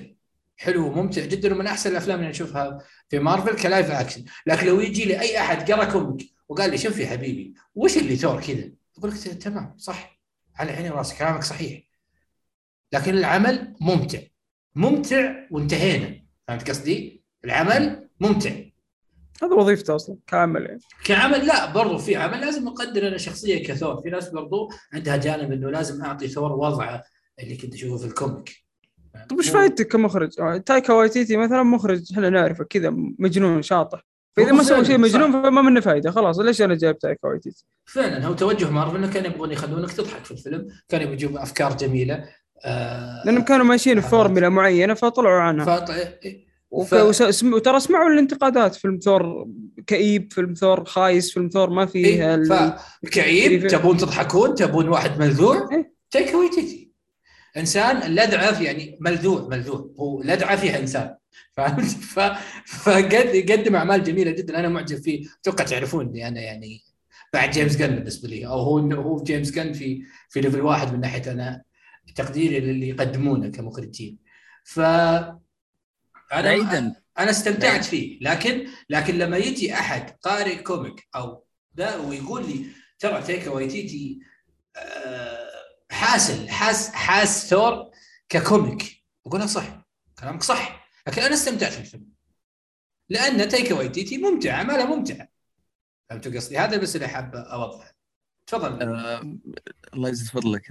حلو وممتع جدا ومن أحسن الأفلام اللي نشوفها في مارفل ك live action. لكن لو يجي لي أي أحد قرأ comic وقال لي شوف يا حبيبي وش اللي ثور كذا؟ أقول لك تمام صح. على عيني وراسي كلامك صحيح. لكن العمل ممتع. ممتع وانتهينا. فهمت قصدي؟ العمل ممتع.
هذا وظيفته أصلا كعمل يعني.
كعمل لا برضو في عمل لازم أقدر أنا شخصيه كثور. في ناس برضو عندها جانب إنه لازم أعطي ثور وضعه اللي كنت أشوفه في ال comic.
طيب وش فائدتك كمخرج؟ تايكا وايتيتي مثلا مخرج إحنا نعرفه كذا مجنون شاطح. فإذا ما سوى شيء مجنون فما منه فائده خلاص ليش أنا جايب تايكا وايتيتي؟
فعلا هو توجه مارفل إنه كانوا يبغون يخلونك تضحك في الفيلم كانوا يجيبوا أفكار جميلة.
آه لأنهم كانوا ماشيين في فورمولا معينة فطلعوا عنها. فط... ف... وترى سمعوا الانتقادات فيلم ثور كئيب فيلم ثور خايس فيلم ثور ما فيه
إيه؟ ال... كئيب تبون تضحكون تبون واحد ملذوع إيه؟ تايكا وايتيتي إنسان لدعه يعني ملذوع ملذوع. هو لدعة فيها إنسان. [LAUGHS] فهمت؟ فقد يقدم أعمال جميلة جدا. أنا معجب فيه. أتوقع تعرفوني أنا يعني بعد جيمس جن بالنسبة لي. أو هو هو جيمس جن في في level واحد من ناحية أنا تقديري للي يقدمونه كمخرجين. ف أنا أنا استمتعت فيه. لكن لكن لما يجي أحد قارئ comic أو ذا ويقول لي ترى تايكا وايتيتي آه، حاسل حاس حاس ثور ك comic. أقول صح كلامك صح. لكن أنا استمتعت في الفيلم. لأن تايكا وايتيتي ممتع عمله ممتع فهمت قصدي؟ هذا بس اللي حاب أوضحه. تفضل.
آه الله يزيد فضلك.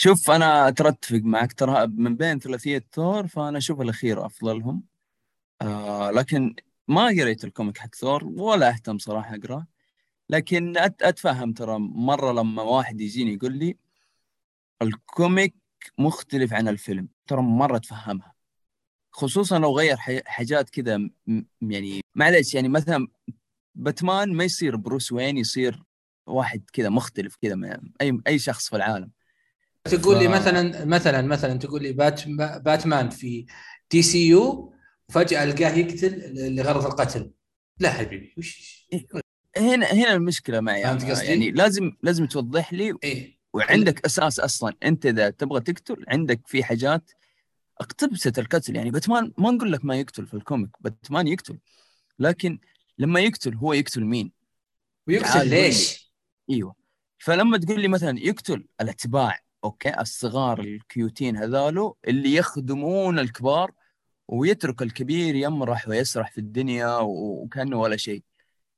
شوف أنا ترى اتفق معك ترى من بين ثلاثية ثور فأنا أشوف الأخير افضلهم آه لكن ما قريت ال comic حق ثور ولا أهتم صراحة اقراه لكن أتفهم ترى مرة لما واحد يجيني يقول لي ال comic مختلف عن الفيلم. ترى مرة اتفهمها خصوصا لو غير حاجات كذا يعني معلش يعني مثلا باتمان ما يصير بروس وين يصير واحد كذا مختلف كذا اي أي شخص في العالم.
تقول لي مثلا مثلا مثلا تقول لي بات باتمان في DCU وفجاه القاه يقتل لغرض القتل. لا حبيبي وش
هنا هنا المشكلة معي يعني لازم لازم توضح لي إيه؟ وعندك أساس أصلا. أنت إذا تبغى تقتل عندك في حاجات اقتبست القتل. يعني باتمان ما نقول لك ما يقتل في ال comic باتمان يقتل. لكن لما يقتل هو يقتل مين؟
ويقتل ليش؟
إيوه. فلما تقول لي مثلا يقتل الأتباع okay الصغار ال cute ين هذالو اللي يخدمون الكبار ويترك الكبير يمرح ويسرح في الدنيا وكأنه ولا شيء.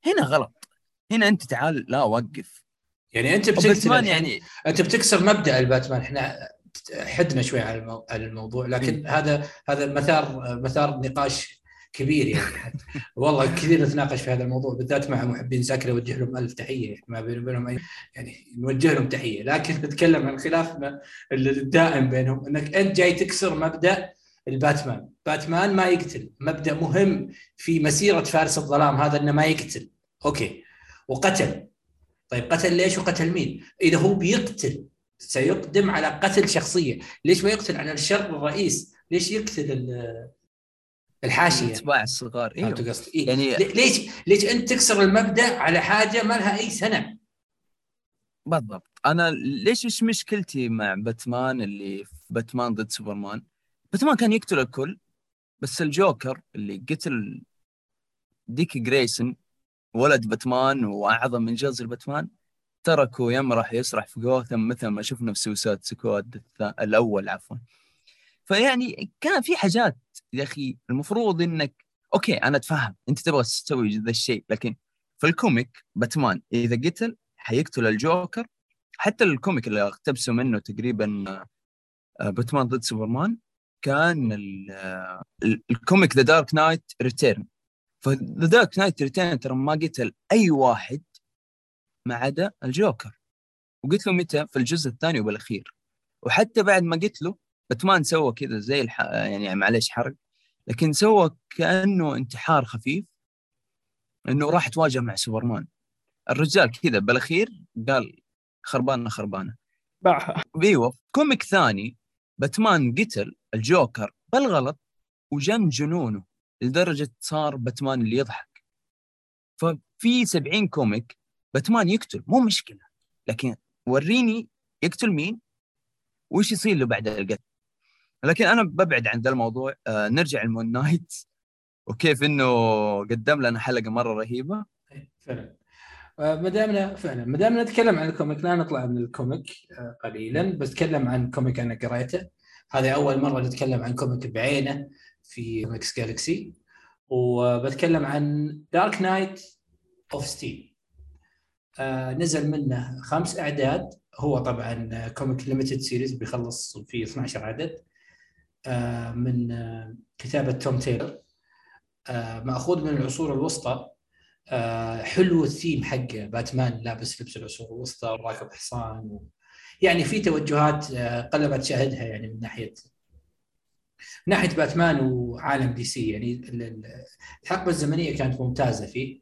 هنا غلط. هنا أنت تعال لا وقف.
يعني أنت بتكسر يعني أنت بتكسر مبدأ الباتمان. إحنا حدنا شوي على الموضوع لكن م. هذا هذا مثار مثار نقاش كبير يعني والله كثير نتناقش في هذا الموضوع بالذات مع محبين ساكر اوجه لهم ألف تحية ما بين وبينهم أي يعني نوجه لهم تحية. لكن نتكلم عن خلافنا الدائم بينهم إنك أنت جاي تكسر مبدأ الباتمان. باتمان ما يقتل. مبدأ مهم في مسيرة فارس الظلام هذا إنه ما يقتل. okay. وقتل. طيب قتل ليش وقتل مين؟ إذا هو بيقتل سيقدم على قتل شخصية. ليش ما يقتل؟ على الشر الرئيس. ليش يقتل الحاشية.
الاتباع الصغار.
إيوه. قصدي؟ إيه؟ يعني ليش ليش أنت تكسر المبدأ على حاجة ما لها أي sense؟
بالضبط. أنا ليش إيش مشكلتي مع باتمان اللي في باتمان ضد سوبرمان؟ باتمان كان يقتل الكل بس الجوكر اللي قتل ديك جريسون ولد باتمان وأعظم من جزء باتمان تركه يمرح يسرح في جوثم مثل ما شفنا في Suicide Squad الأول عفوا. فيعني كان في حاجات يا أخي المفروض إنك okay أنا أتفهم أنت تبغى تسوي ذا الشيء لكن في ال comic باتمان إذا قتل حيقتل الجوكر. حتى ال comic اللي اقتبسوا منه تقريبا باتمان ضد سوبرمان كان ال comic The Dark Knight Return ف The Dark Knight Return ترى ما قتل أي واحد ما عدا الجوكر. وقتله متى؟ في الجزء الثاني وبالأخير. وحتى بعد ما قتله باتمان سوى كذا زي الح... يعني معلش حرق لكن سوى كأنه انتحار خفيف إنه راح تواجه مع سوبرمان. الرجال كذا بالأخير قال خربانة خربانة.
باعها
إيوه comic ثاني باتمان قتل الجوكر بالغلط وجن جنونه لدرجة صار باتمان اللي يضحك. ففي 70 comic باتمان يقتل مو مشكلة لكن وريني يقتل مين؟ وش يصير له بعد القتل؟ لكن أنا ببعد عن ذا الموضوع. آه نرجع ل Moon Knight. وكيف إنه قدم لنا حلقة مرة رهيبة.
فعلا. آه، ما دامنا فعلا. ما دامنا نتكلم عن ال comic لا نطلع من ال comic آه، قليلا. بس اتكلم عن comic أنا قريته. هذه أول مرة نتكلم عن comic بعينه في Comics Galaxy. وبتكلم عن Dark Knights of Steel نزل منه خمس أعداد. هو طبعا comic limited series بيخلص في 12 عدد. من آه، كتابة توم تايلور آه، مأخوذ من العصور الوسطى. حلو الثيم حقه. باتمان لابس لبس العصور الوسطى وراكب حصان و... يعني في توجهات قل ما تشاهدها يعني من ناحية من ناحية باتمان وعالم دي سي. يعني الحقبة الزمنية كانت ممتازة فيه.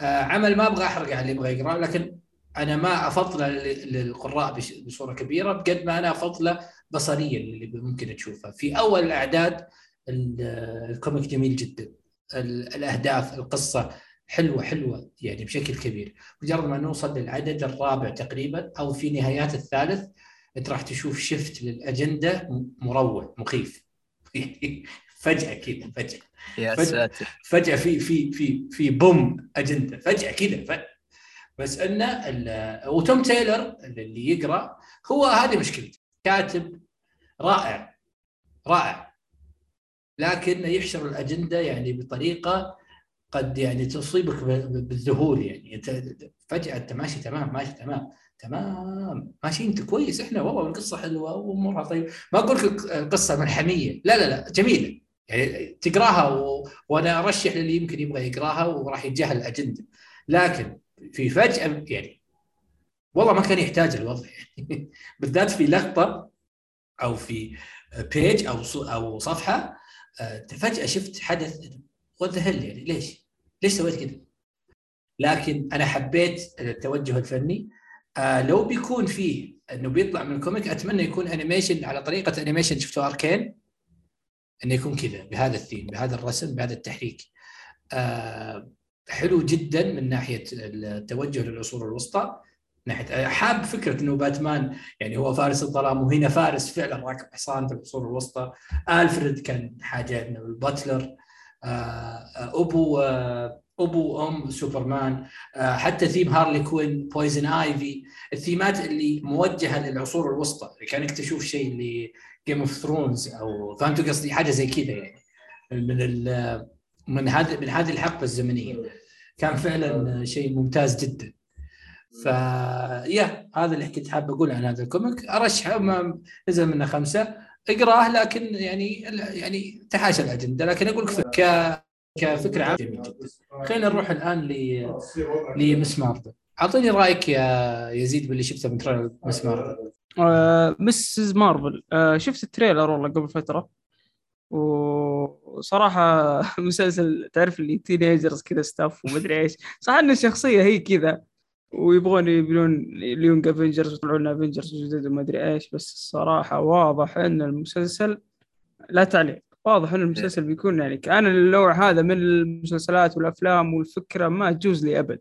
عمل ما أبغى أحرق على اللي يبغى يقرا لكن أنا ما افضله للقراء بصورة كبيرة بقد ما أنا افضله بصريا اللي ممكن تشوفها في أول الأعداد الكوميك جميل جدا. الأهداف القصة حلوة حلوة يعني بشكل كبير. مجرد ما نوصل للعدد الرابع تقريبا أو في نهايات الثالث أنت راح تشوف شفت للأجندة مروع مخيف. [LAUGHS] فجأة كذا فجأة.
يا ساتر.
فجأة في في في في بوم أجندة. فجأة كذا بس إنه وتوم تايلر اللي يقرأ هو هذه مشكلته. كاتب رائع رائع. لكن يحشر الأجندة يعني بطريقة قد يعني تصيبك بالذهول يعني. انت فجأة انت ماشي تمام ماشي تمام تمام. ماشي أنت كويس. إحنا والله القصة حلوة وامورها طيب ما أقول لك القصة ملحمية. لا لا لا جميلة. يعني تقراها و... وأنا أرشح للي يمكن يبغى يقراها وراح يتجاهل الأجندة. لكن في فجأة يعني والله ما كان يحتاج الوضع. يعني [LAUGHS] بالذات في لقطة أو في page أو أو صفحة آه، فجأة شفت حدث what يعني ليش؟ ليش سويت كذا؟ لكن أنا حبيت التوجه الفني. آه لو بيكون فيه إنه بيطلع من ال comic أتمنى يكون animation على طريقة animation شفتوا Arcane إنه يكون كذا بهذا الثيم بهذا الرسم بهذا التحريك. آه حلو جدا من ناحية التوجه للعصور الوسطى. ناحيه حاب فكرة إنه باتمان يعني هو فارس الظلام وهنا فارس فعلا راكب حصان في العصور الوسطى. آلفريد كان حاجة إنه ال butler. آه، أبو آه، أبو ام سوبرمان. آه، حتى ثيم هارلي كوين بويزن ايفي الثيمات اللي موجهة للعصور الوسطى. كانك تشوف شيء اللي Game of Thrones أو فهمتوا قصدي حاجة زي كذا يعني. من من هذه من هذه الحقبة الزمنية. كان فعلا شيء ممتاز جدا. ف يا هذا اللي كنت حاب أقوله عن هذا ال comic. أرشحه نزل منه خمسة. أقرأه لكن يعني يعني تحاشى الأجندة. لكن أقول لك ك كفكرة عامه جميل جدا خلينا نروح الآن ل لمس مارفل. أعطيني رأيك يا يزيد باللي شفته من trailer مس مارفل.
آه مسز مارفل آه شفت ال trailer والله قبل فترة. وصراحة [LAUGHS] مسلسل تعرف اللي teenagers كذا stuff ومدري إيش. صح إن الشخصية هي كذا. ويبغون يبنون ال Young Avengers ويطلعون Avengers جدد وما أدري إيش بس الصراحة واضح إن المسلسل لا تعليق. واضح إن المسلسل بيكون يعني أنا النوع هذا من المسلسلات والأفلام والفكرة ما تجوز لي أبد.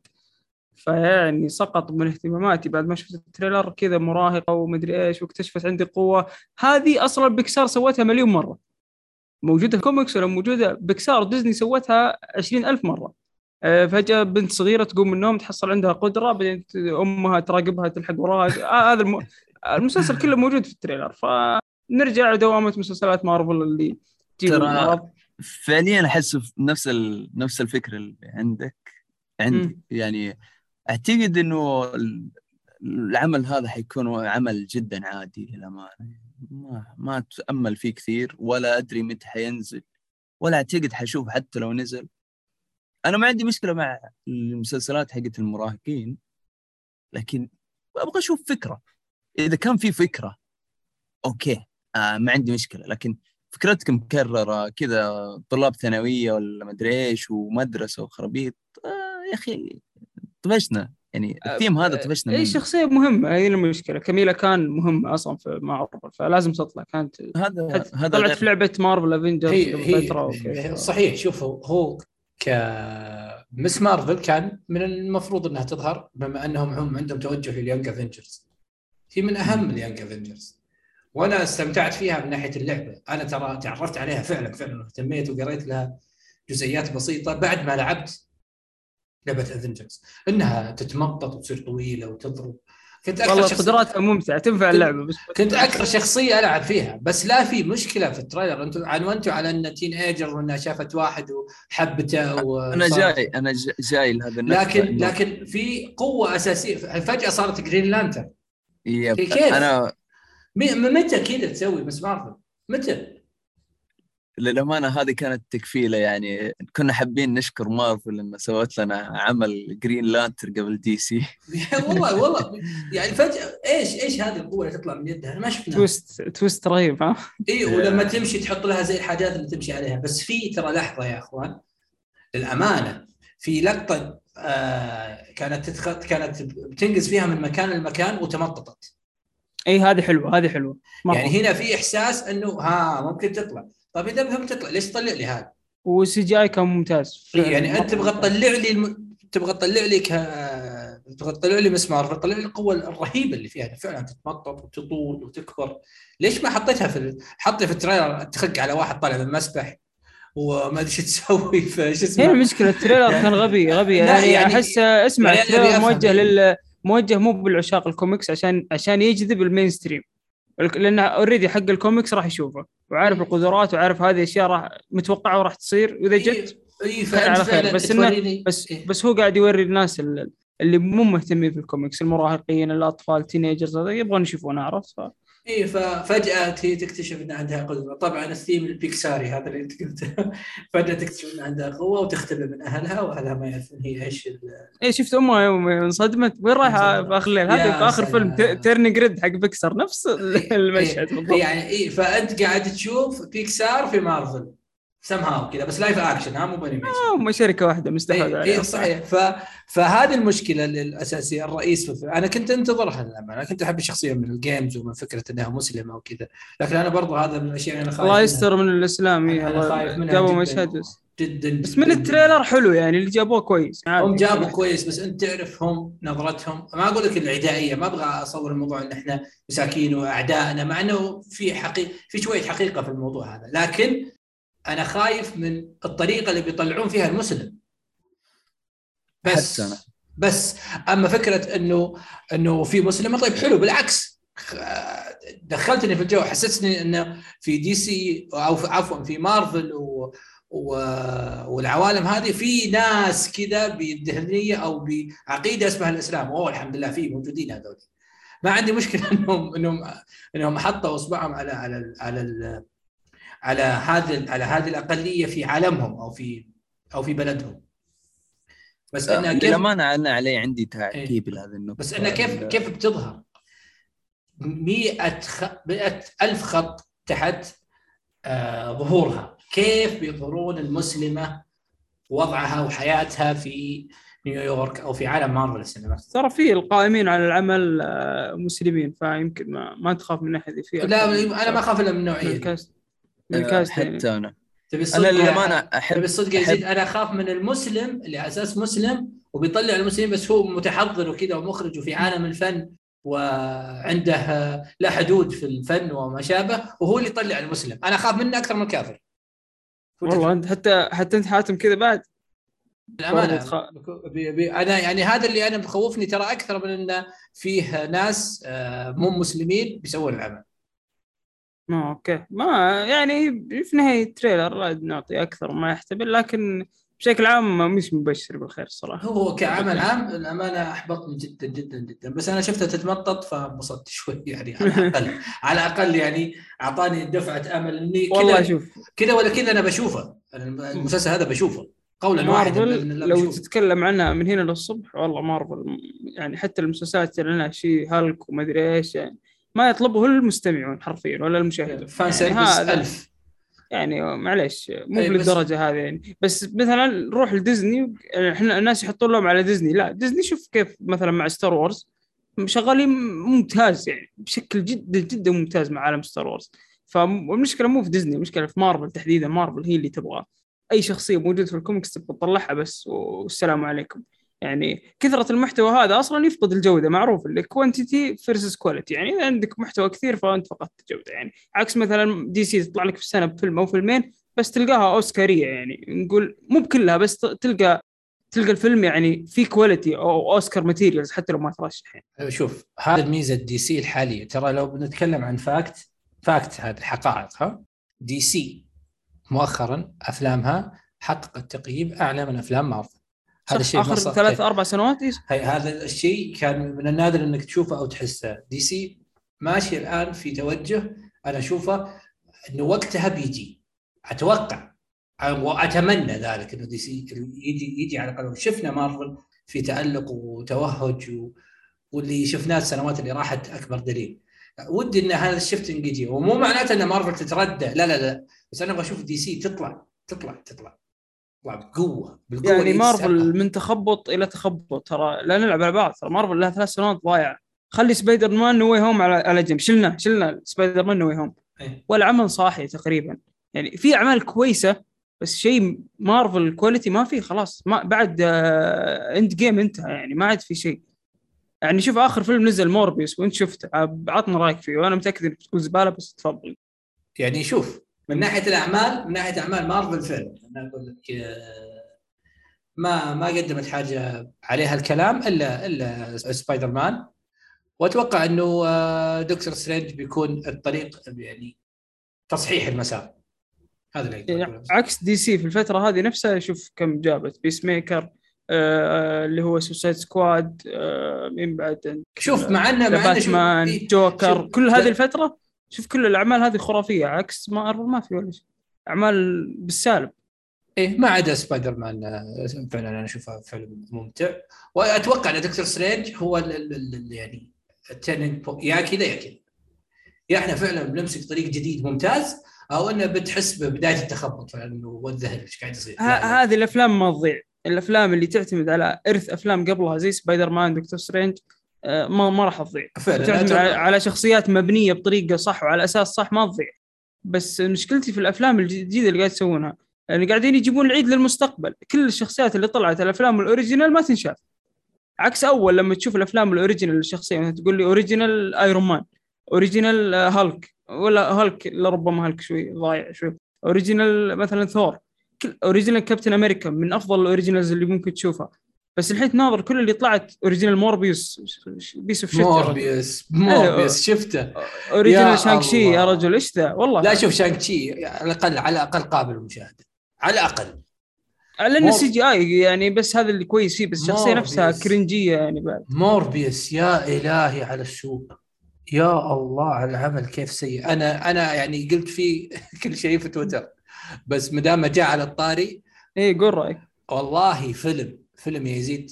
فيعني سقط من اهتماماتي بعد ما شفت ال trailer كذا مراهقة ومدري إيش واكتشفت عندي قوة. هذه أصلا بيكسار سوتها مليون مرة. موجودة في كوميكس ولا موجودة؟ بيكسار ديزني سوتها عشرين ألف مرة. فجأة بنت صغيرة تقوم من النوم تحصل عندها قدرة بعدين أمها تراقبها تلحق وراها. آه هذا الم... المسلسل كله موجود في ال trailer فنرجع لدوامه مسلسلات مارفل اللي
ترى فعليا أحس نفس ال... نفس الفكرة اللي عندك عندي. م. يعني أعتقد إنه العمل هذا حيكون عمل جدا عادي للامانه ما ما اتامل فيه كثير ولا أدري متى حينزل ولا أعتقد حشوف حتى لو نزل. أنا ما عندي مشكلة مع المسلسلات حقت المراهقين لكن أبغى أشوف فكرة. إذا كان في فكرة أوكي آه ما عندي مشكلة. لكن فكرتك مكررة كذا طلاب ثانوية ولا مدري إيش ومدرسة وخرابيط آه يا أخي طفشنا. يعني الثيم هذا
آه،
طفشنا
اي شخصية مهمة هي المشكلة. كميله كان مهمه أصلا في مارفل فلازم تطلع. كانت
هذا هذا
طلعت في لعبة مارفل Avengers
هي هي. صحيح شوفوا هو ك مس مارفل كان من المفروض إنها تظهر بما أنهم هم عندهم توجه لل Young Avengers هي من أهم ال Young Avengers وأنا استمتعت فيها من ناحية اللعبة. أنا ترى تعرفت عليها فعلا فعلا. اهتميت وقريت لها جزئيات بسيطة بعد ما لعبت لعبة Avengers إنها تتمطط وتصير طويلة وتضرب. كنت أكثر
والله
شخصية-
قدراتها ممتعة تنفع اللعبة بس
كنت أكثر شخصية ألعب فيها بس لا في مشكلة في ال trailer أنتم عنونتوا على إن teenager وإنها شافت واحد وحبته و...
أنا جاي أنا ج- جاي لهذا النقطة
لكن
إنه-
لكن في قوة أساسية فجأة صارت Green Lantern
يب.
كيف؟ أنا متى كذا تسوي Ms. Marvel؟ متى؟
للأمانة هذه كانت تكفي له يعني. كنا حابين نشكر مارفل انها سوت لنا عمل Green Lantern قبل DC [LAUGHS]
والله والله. يعني فجأة إيش إيش هذه القوة اللي تطلع من يدها؟ أنا ما شفناها.
twist twist رهيب ها؟
اي ولما تمشي تحط لها زي الحاجات اللي تمشي عليها. بس في ترى لحظة يا أخوان للأمانة في لقطة آه كانت تدخل كانت بتنقز فيها من مكان لمكان وتمططت.
اي هذه حلوة هذه حلوة مرة.
يعني هنا في إحساس إنه ها ممكن تطلع طيب إذا مهم تطلع ليش تطلع لي هذا؟
وال CGI كان ممتاز
يعني أنت تبغى تطلع لي الم... تبغى تطلع لي ك... تبغى تطلع لي مسمار تطلع لي القوة الرهيبة اللي فيها فعلا تتمطط وتطول وتكبر ليش ما حطيتها في. حطي في ال trailer تخق على واحد طالع من المسبح وما أدري شو تسوي في شو
هي
اسمه
المشكلة ال trailer كان غبي غبي يعني,
يعني-
أحس أسمع
يعني
ال
trailer.
موجه لل موجه مو بالعشاق الكوميكس عشان عشان يجذب ال mainstream لأن already حق الكوميكس راح يشوفه وعارف
إيه.
القدرات وعارف هذه الأشياء راح متوقعة وراح تصير وإذا جت
اي
على خير، بس إنه- بس
إيه.
بس هو قاعد يوري الناس ال- اللي مو مهتمين في الكوميكس المراهقين الأطفال teenagers يبغون يشوفونه عرفت ف...
اي ففجاه هي تكتشف إن عندها قدره طبعا الثيم البيكساري هذا اللي أنت قلته. [LAUGHS] فجأة تكتشف إن عندها قوة وتختبئ من أهلها وأهلها ما يعرفون هي إيش ال-
إي شفت أمها يوم انصدمت. وين رايحة؟ في آخر الليل. هذه
يا
في
آخر.
فيلم Turning Red حق بيكسر نفس المشهد بالضبط.
يعني إي فأنت قاعد تشوف بيكسار في مارفل. سم هاو كذا بس live action ها مو ب animation
هم شركة واحدة مستحوذ
اي
عليها
إيه صحيح ف... فهذه المشكلة الاساسيه الرئيس في الفيلم. أنا كنت أنتظرها للأمانة أنا كنت أحب الشخصية من ال games ومن فكرة إنها مسلمة وكذا لكن أنا برضو هذا من الأشياء اللي أنا خايف
الله. يستر من
الإسلام منها
جابوا
جداً.
مشهد بس
جدا
بس من.
ال
trailer حلو يعني اللي جابوه كويس.
هم جابوا كويس بس أنت تعرف هم نظرتهم ما أقول لك العدائية ما أبغى أصور الموضوع إن إحنا مساكين واعدائنا مع إنه في حقيقه في شوية حقيقة في الموضوع هذا لكن أنا خايف من الطريقة اللي بيطلعون فيها المسلم. بس
حتى أنا.
بس أما فكرة إنه إنه في مسلمة طيب حلو بالعكس. دخلتني في الجو حسستني انه في DC أو في- عفوا في مارفل و و... والعوالم هذه في ناس كذا بالذهنيه أو بعقيدة اسمها الإسلام. اوه الحمد لله في موجودين هذول ما عندي مشكلة [LAUGHS] إنهم إنهم إنهم حطوا إصبعهم على على على ال... على هذه على هذه الأقلية في عالمهم أو في أو في بلدهم. بس انها كيف
للأمانة أنا علي عندي تعقيب لهذه النقطة.
بس انها كيف كيف بتظهر؟ 100 خ... 100 ألف خط تحت آه ظهورها. كيف بيظهرون المسلمة وضعها وحياتها في نيويورك أو في عالم مارفل السينمات
ترى في القائمين على العمل آه، مسلمين فيمكن ما, ما تخاف من ناحيه في
لا أنا ما أخاف إلا من
من
حتى أنا.
تبي
أنا
الصدق
للأمانة
يا- تبي
احب
الصدق يا يزيد أنا أخاف من المسلم اللي على أساس مسلم وبيطلع المسلمين بس هو متحضر وكذا ومخرج وفي عالم الفن وعنده آه، لا حدود في الفن وما شابه وهو اللي يطلع المسلم. أنا أخاف منه أكثر من الكافر.
والله أنت حتى حتى أنت حاتم كذا بعد.
بي بي أنا يعني هذا اللي أنا مخوفني ترى أكثر من إنه فيه ناس آه، مو مسلمين بيسوون العمل.
أوكي. ما يعني في نهاية ال trailer لا نعطي أكثر ما يحتمل لكن بشكل عام مش مبشر بالخير الصراحه
هو كعمل عام الأمانة أحبطني جدا جدا جدا. بس أنا شفتها تتمطط فانبسطت شوي [LAUGHS] يعني على الأقل. على الأقل يعني أعطاني دفعة أمل إني
والله شوف.
كذا ولا كذا أنا بشوفه. المسلسل هذا بشوفه. قولا واحدا
لو بشوفه. تتكلم عنها من هنا للصبح والله مارفل يعني حتى المسلسلات اللي لها شيء هالك وما أدري إيش يعني. ما يطلبه المستمعون حرفيا ولا المشاهدون.
فان يعني ألف.
يعني معليش مو بالدرجة هذه يعني. بس مثلا نروح لديزني إحنا الناس يحطون لهم على ديزني. لا ديزني شوف كيف مثلا مع Star Wars شغالين ممتاز يعني بشكل جدا جدا ممتاز مع عالم Star Wars فالمشكلة مو في ديزني المشكلة في مارفل تحديدا. مارفل هي اللي تبغى أي شخصية موجودة في الكوميكس تبغى تطلعها بس والسلام عليكم. يعني كثرة المحتوى هذا أصلا يفقد الجودة معروف اللي quantity versus quality يعني اذا عندك محتوى كثير فأنت فقدت الجودة. يعني عكس مثلا DC تطلع لك في السنة بفيلم أو فيلمين بس تلقاها أوسكارية. يعني نقول مو بكلها بس تلقى تلقى الفيلم يعني في quality أو Oscar materials حتى لو ما ترشح
يعني. شوف هذا الميزه DC الحالية. ترى لو بنتكلم عن fact fact هذه الحقائق ها؟ DC مؤخرا أفلامها حققت تقييم أعلى من أفلام مارفل.
هذا الشيء آخر ثلاث أربع سنوات إيه؟
هي هذا الشيء كان من النادر إنك تشوفه أو تحسه. DC ماشي الآن في توجه أنا أشوفه إنه وقتها بيجي. أتوقع. وأتمنى ذلك إنه DC يجي يجي على الأقل. شفنا مارفل في تألق وتوهج و... واللي شفناه السنوات اللي راحت أكبر دليل. ودي إن هذا ال shifting يجي. ومو معناته إن مارفل تتردى. لا لا لا. بس أنا أبغى أشوف DC تطلع تطلع تطلع. بقوه بالقوة
يعني مارفل من تخبط إلى تخبط ترى لا نلعب على بعض ترى مارفل لها ثلاث سنوات ضايعة. خلي Spider-Man No Way Home على على جنب. شلنا شلنا Spider-Man No Way Home
أيه.
والعمل صاحي تقريبا. يعني في أعمال كويسة بس شيء مارفل quality ما في خلاص. ما بعد آه Endgame انتهى يعني ما عاد في شيء. يعني شوف آخر فيلم نزل Morbius وانت شفته. عطنا رأيك فيه وأنا متأكد إنك بتقول زبالة بس تفضل.
يعني شوف من ناحية الأعمال من ناحية أعمال مارفل فيلم. أنا أقول لك آه، ما ما قدمت حاجة عليها الكلام إلا إلا سبايدر مان. وأتوقع إنه آه، دكتور سترينج بيكون الطريق يعني تصحيح المسار. هذا اللي
يعني عكس DC في الفترة هذه نفسها شوف كم جابت. Peacemaker آه اللي هو Suicide Squad آه مين بعد؟
شوف مع إنه
مع باتمان جوكر كل هذه الفترة؟ شوف كل الأعمال هذه خرافية عكس مارفل ما في ولا شيء. أعمال بالسالب.
إيه ما عدا سبايدر مان آه، فعلا أنا اشوفه فيلم ممتع. وأتوقع إن دكتور سترينج هو ال ال ال يعني ال turning يا كذا يا كذا. يا إحنا فعلا بنمسك طريق جديد ممتاز أو إنه بتحس ببداية التخبط فعلا والذهول إيش قاعد يصير؟
هذه الأفلام ما تضيع. الأفلام اللي تعتمد على إرث أفلام قبلها زي سبايدر مان دكتور سترينج ما ما راح تضيع. تعتمد على شخصيات مبنية بطريقة صح وعلى أساس صح ما تضيع. بس مشكلتي في الأفلام الجديدة اللي قاعد يسوونها يعني قاعدين يجيبون العيد للمستقبل. كل الشخصيات اللي طلعت الأفلام ال original ما تنشاف. عكس أول لما تشوف الأفلام ال original للشخصيه مثلا تقول لي original ايرون مان original هالك ولا هالك لربما هالك شوي ضايع شوي. original مثلا ثور original كابتن أمريكا من أفضل ال originals اللي ممكن تشوفها. بس الحين تناظر كل اللي طلعت original موربيوس piece of
shit موربيوس موربيوس شفته.
original شانك شي يا رجل إيش ذا؟ والله.
لا شوف شانج شي على الأقل على الأقل قابل للمشاهدة. على
الأقل. لأن ال CGI يعني بس هذا اللي كويس فيه بس الشخصيه نفسها cringe ية يعني بعد.
موربيوس يا إلهي على السوق. يا الله على العمل كيف سيء. أنا أنا يعني قلت فيه [LAUGHS] كل شيء في تويتر. بس ما دام جاء على الطاري
اي قول رأيك.
والله فيلم. فيلم يزيد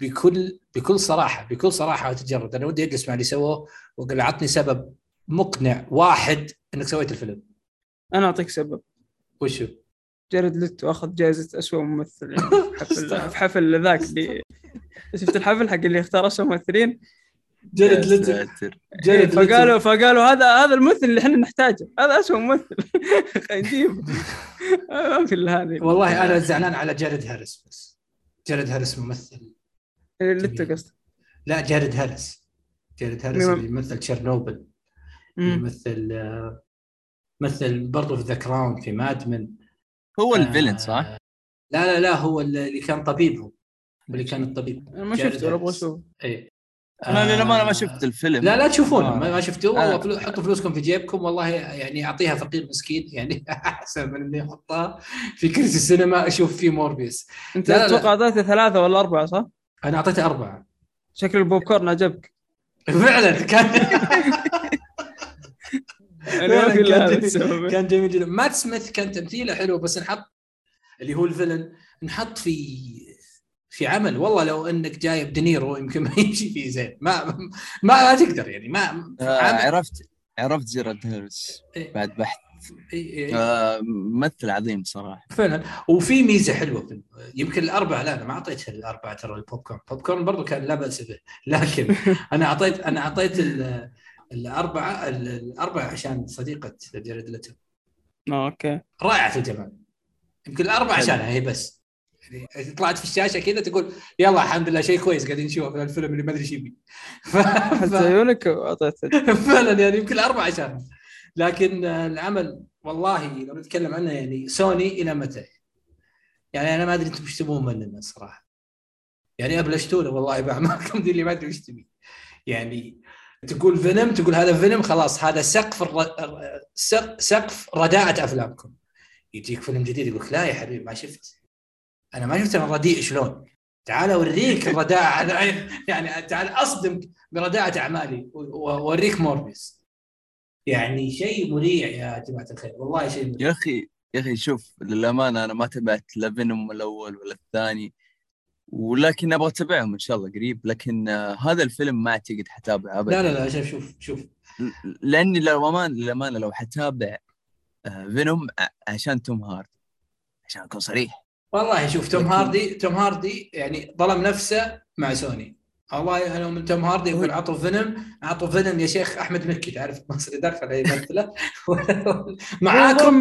بكل بكل صراحة بكل صراحة وتجرد. أنا ودي أجلس مع اللي سووه واقول عطني سبب مقنع واحد إنك سويت الفيلم.
أنا أعطيك سبب.
وشو؟
جاريد ليتو أخذ جائزة اسوء ممثل. يعني [LAUGHS] في حفل في حفل ذاك اللي شفت الحفل حق اللي اختار اسوء ممثلين؟
جاريد ليتو.
جاريد فقالوا فقالوا هذا هذا الممثل اللي إحنا نحتاجه. هذا اسوء ممثل. [LAUGHS] نجيب [LAUGHS] ما في هذه.
والله أنا زعلان على جارد هارس بس. جارد هارس ممثل
ليتو قصدك.
لا جارد هارس جارد هارس اللي يمثل تشيرنوبل يمثل آه، مثل برضه في The Crown في Mad Men
هو ال villain صح؟
آه، لا لا لا هو اللي كان طبيب هو اللي كان الطبيب.
ما شفته أبغى أشوفه.
اي
أنا للأمانة ما شفت الفيلم.
لا لا تشوفونه
آه.
ما شفتوه. والله
آه.
فلو- حطوا فلوسكم في جيبكم. والله يعني أعطيها فقير مسكين. يعني [LAUGHS] أحسن من إني أحطها في كرسي السينما. أشوف فيه موربيوس. أنت.
أتوقع اعطيته ثلاثة ولا أربعة صح؟
أنا أعطيته أربعة.
شكل البوب كورن عجبك.
فعلا. كان [LAUGHS] كان جميل- كان جميل جدا. مات سميث كان تمثيله حلو بس نحط اللي هو ال villain نحط في في عمل. والله لو إنك جايب دينيرو يمكن ما [LAUGHS] يمشي فيه زين. ما ما, ما تقدر يعني. ما
آه
عمل.
عرفت عرفت جيرارد هيرس
إيه.
بعد بحث.
إيه، إيه.
آه ممثل عظيم صراحة.
فعلا. وفي ميزة حلوة في يمكن الأربعة لا أنا ما اعطيت الأربعة ترى ال popcorn ال popcorn برضه كان لا بأس به. لكن [LAUGHS] أنا أعطيت أنا أعطيت ال- الأربعة ال- الأربعة عشان صديقة جيرد ليتو
آه، أوكي.
رائعة الجمال. يمكن
الأربعة.
عشانها هي بس. يعني طلعت في الشاشة كذا تقول يلا الحمد لله شيء كويس قاعدين نشوفه في الفيلم اللي ما أدري إيش يبي. [LAUGHS]
حتى. عيونك [LAUGHS]
فعلا يعني يمكن الاربعه عشانها لكن العمل والله لو نتكلم عنه يعني سوني إلى متى؟ يعني أنا ما أدري أنتم إيش تبون مننا الصراحه. يعني أبلشتونا والله باعمالكم [LAUGHS] دي اللي ما أدري إيش تبي. يعني تقول فيلم تقول هذا فيلم خلاص هذا سقف الر... سق- سقف رداءة أفلامكم. يجيك فيلم جديد يقول لا يا حبيبي ما شفت. أنا ما شفت أنا رديء شلون. تعال أوريك [LAUGHS] الرداءة يعني تعال اصدمك برداءة أعمالي. وأوريك موربيوس. يعني شيء مريع يا جماعة الخير. والله شيء مريع.
يا أخي يا أخي شوف للأمانة أنا ما تابعت لا فينوم الأول ولا الثاني ولكن أبغى أتابعهم إن شاء الله قريب. لكن آه هذا الفيلم ما أعتقد حتابعه ابدا.
لا لا لا شوف شوف شوف.
لأني للامانه للأمانة لو حتابع آه فينوم ع- عشان توم هارد عشان أكون صريح.
والله شوف توم هاردي توم هاردي يعني ظلم نفسه مع سوني. والله أنا من توم هاردي يقول عطوا فينوم عطوا فينوم يا شيخ أحمد مكي. تعرف مصري دخل يمثله [LAUGHS] معاكم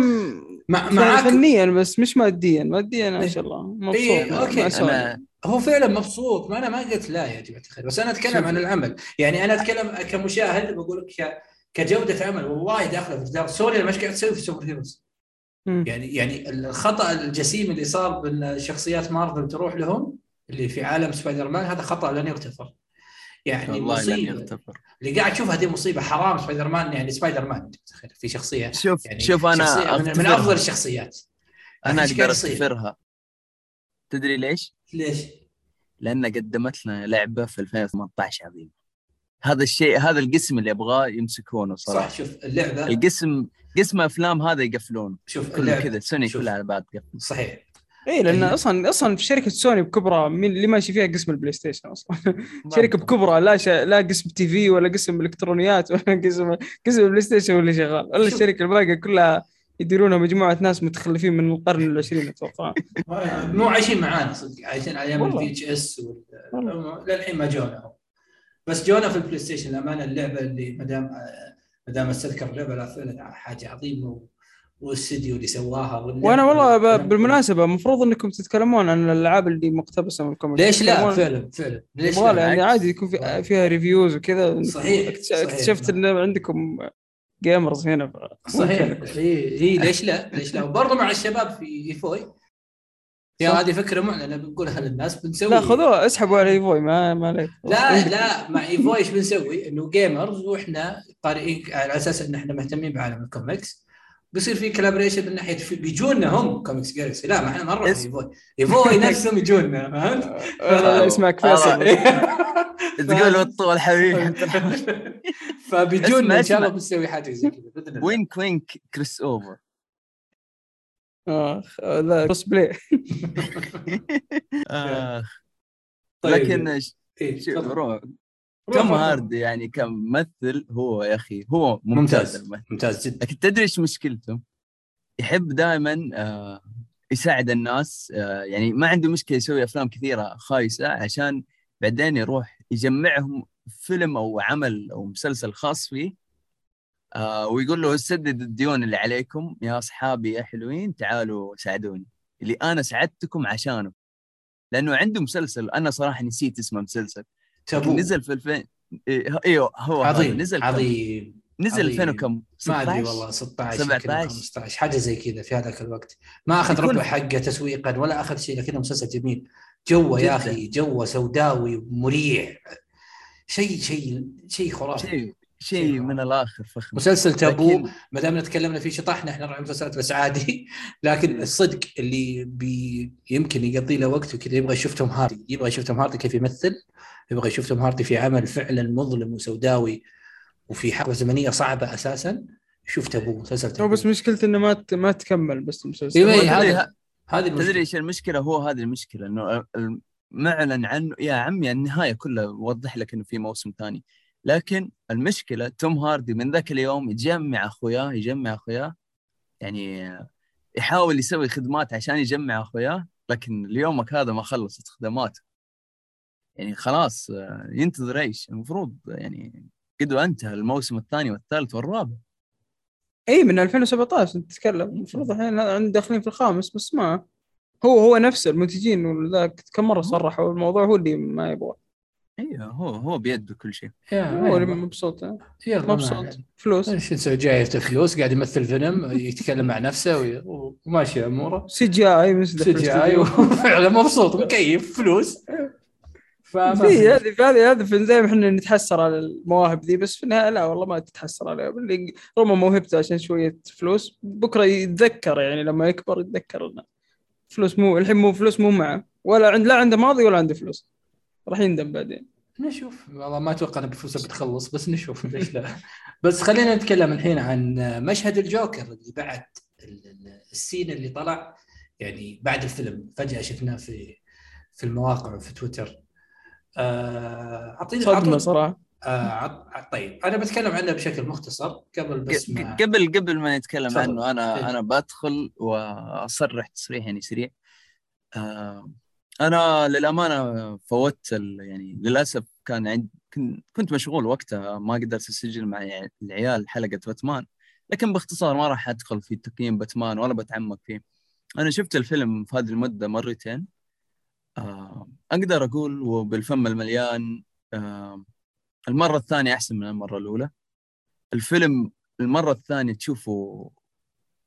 مع
معاكم فنيا بس مش ماديا. ماديا ما شاء الله. مبسوط.
إيه،.
مع سوني.
أنا
هو فعلا مبسوط. ما أنا ما قلت لا يا جماعة الخير بس أنا
أتكلم.
عن العمل. يعني أنا أتكلم كمشاهد بقول لك كجودة عمل. والله داخلة في جدار سوني مش قاعد تسوي في
superheroes.
يعني يعني الخطأ الجسيم اللي صار بأن شخصيات مارفل تروح لهم اللي في عالم سبايدر مان هذا خطأ لن يغتفر يعني
والله لن
مصيبة
يغتفر
اللي قاعد تشوف هذه مصيبة حرام سبايدر مان يعني سبايدر مان في شخصية
شوف
يعني
شوف أنا
شخصية من. أفضل الشخصيات أنا أقدر؟
أغتفرها تدري ليش؟
ليش؟
لأن قدمت لنا لعبة في 2018 عظيمه هذا الشيء هذا القسم اللي ابغاه يمسكونه صراحة
صح شوف اللعبة
القسم قسم أفلام هذا يقفلون
شوف
كله كذا سوني
شوف.
كلها على بعض تقفل
صحيح
اي لأن
ال-
أصلا أصلا في شركة سوني بكبرى مين اللي ماشي فيها قسم ال PlayStation أصلا [LAUGHS] شركة بكبرى لا شا... لا قسم TV ولا قسم إلكترونيات ولا [LAUGHS] قسم قسم ال PlayStation اللي شغال ولا. الشركة الباقية كلها يديرونها مجموعة ناس متخلفين من القرن العشرين أتوقع [LAUGHS]
مو عايشين معانا صدق عايشين على أيام. ال
VHS.
للحين ما جونا. بس جونا في ال PlayStation الأمانة اللعبة اللي ما دام ما دام أستذكر اللعبة لا فعلا حاجة عظيمة والاستديو اللي سواها
وأنا والله بالمناسبة المفروض إنكم تتكلمون عن الألعاب اللي مقتبسة من الكوميكس
ليش لا؟ فعلا فعلا. ليش لا؟
يعني. عادي يكون في فيها reviews وكذا.
صحيح،
اكتش-
صحيح.
اكتشفت إن عندكم gamers هنا
صحيح. اي ليش لا؟ ليش لا؟ وبرضه مع الشباب في إيفوي يا. هذه فكرة معلنة بنقولها للناس بنسوي
لا خذوها اسحبوا على ايفوي ما ما عليك.
لا [LAUGHS] لا مع ايفوي إيش بنسوي؟ إنه جيمرز وإحنا قارئين على أساس إن إحنا مهتمين بعالم الكوميكس بيصير في كولابريشن من ناحية في بيجونا هم كوميكس جالكسي لا ما إحنا ما نروح ايفوي ايفوي [LAUGHS] نفسهم يجونا فهمت؟
لا، اسمك فيصل
تقول الطول حبيبي. [LAUGHS]
فبيجونا إن شاء الله. بنسوي حاجة زي كذا بإذن الله.
وينك وينك كريس اوفر
اخ لا كروس بلاي
اخ
طيب.
لكن
إيه،.
روح توم. هارد يعني كممثل هو يا أخي هو ممتاز
ممتاز. ممتاز جدا
لكن تدري إيش مشكلته؟ يحب دائما آه يساعد الناس آه يعني ما عنده مشكلة يسوي أفلام كثيرة خايسة عشان بعدين يروح يجمعهم فيلم أو عمل أو مسلسل خاص فيه آه ويقول له سدد الديون اللي عليكم يا أصحابي يا حلوين تعالوا ساعدوني اللي أنا ساعدتكم عشانه لأنه عنده مسلسل أنا صراحة نسيت اسمه مسلسل
تابو
نزل في 2000 إيه، إيوه هو.
عظيم
نزل؟
عظيم
نزل
عظيم.
2000 وكم
ما أدري
16
والله 16 يمكن
17.
15 حاجة زي كذا في هذاك الوقت ما
أخذ
ربع حقه تسويقا ولا أخذ شيء لكنه مسلسل جميل جوه يا. أخي جوه سوداوي مريع شيء شيء شيء خرافي
شيء شيء من الآخر فخم.
مسلسل تابو لكن... ما دام تكلمنا فيه شطحنا إحنا نروح مسلسلات بس عادي. [LAUGHS] لكن الصدق اللي بي يمكن يقضي له وقت وكذا يبغى يشوف توم هاردي. يبغى يشوف توم هاردي كيف يمثل يبغى يشوف توم هاردي في عمل فعلا مظلم وسوداوي وفي حقبة زمنية صعبة أساسا. شوف تابو مسلسل تابو.
بس مشكلته إنه ما ما تكمل بس المسلسل.
إيه هذه هذه
تدري إيش المشكلة؟ هو هذه المشكلة إنه معلن عنه يا عمي النهاية كلها وضح لك إنه في موسم ثاني. لكن المشكلة توم هاردي من ذاك اليوم يجمع أخوياه يجمع أخوياه يعني يحاول يسوي خدمات عشان يجمع أخوياه لكن ليومك هذا ما خلصت خدماته. يعني خلاص ينتظر إيش؟ المفروض يعني قد أنتهى الموسم الثاني والثالث والرابع.
إي من 2017 انت تتكلم المفروض الحين داخلين في الخامس بس ما هو هو نفسه المنتجين وذاك كم مرة صرحوا الموضوع هو اللي ما يبغى.
أيوه هو هو بيده كل شيء.
هو اللي مبسوط. مبسوط. فلوس.
إيش جاي فلوس قاعد يمثل فيلم يتكلم مع نفسه وماشي أموره.
سي جي آي
سي جي آي وفعلا مبسوط مكيف فلوس.
في هذه هذه هذا زي ما إحنا نتحسر على المواهب ذي بس في النهاية لا والله ما تتحسر عليها. اللي رمى موهبته عشان شوية فلوس بكرة يتذكر يعني لما يكبر يتذكر إنه فلوس مو الحين مو فلوس مو معه. ولا عند لا عنده ماضي ولا عنده فلوس. راح يندم بعدين.
نشوف. والله ما أتوقع ان بفلوسه بتخلص بس نشوف ليش لا. [LAUGHS] بس خلينا نتكلم الحين عن مشهد الجوكر اللي بعد السين اللي طلع يعني بعد الفيلم. فجأة شفناه في في المواقع وفي تويتر.
آه، اعطيني صدمة صراحة.
آه طيب. أنا بتكلم عنه بشكل مختصر قبل بس
ما قبل قبل ما نتكلم عنه أنا إيه؟ أنا بدخل وأصرح تصريح يعني سريع آه أنا للأمانة فوت يعني للأسف كان عند كنت مشغول وقتها ما قدرت أسجل مع العيال حلقة باتمان. لكن باختصار ما راح أدخل في تقييم باتمان ولا بتعمق فيه. أنا شفت الفيلم في هذه المدة مرتين. آه أقدر أقول وبالفم المليان آه المرة الثانية أحسن من المرة الأولى. الفيلم المرة الثانية تشوفه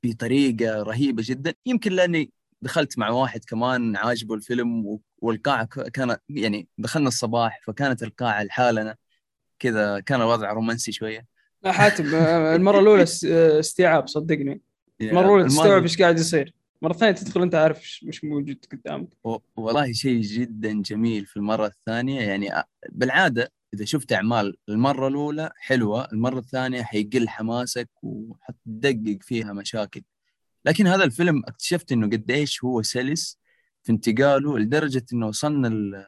بطريقة رهيبة جدا. يمكن لأني دخلت مع واحد كمان عاجبه الفيلم والقاعة كانت يعني دخلنا الصباح فكانت القاعة لحالنا كذا كان الوضع رومانسي شوية.
لا حاتم المرة الأولى استيعاب صدقني. المرة الأولى تستوعب إيش قاعد يصير. مرة ثانية تدخل أنت عارف مش موجود قدامك.
والله شيء جدا جميل في المرة الثانية. يعني بالعادة إذا شفت أعمال المرة الأولى حلوة المرة الثانية حيقل حماسك وحتدقق فيها مشاكل. لكن هذا الفيلم اكتشفت إنه قديش هو سلس في انتقاله لدرجة إنه وصلنا ال...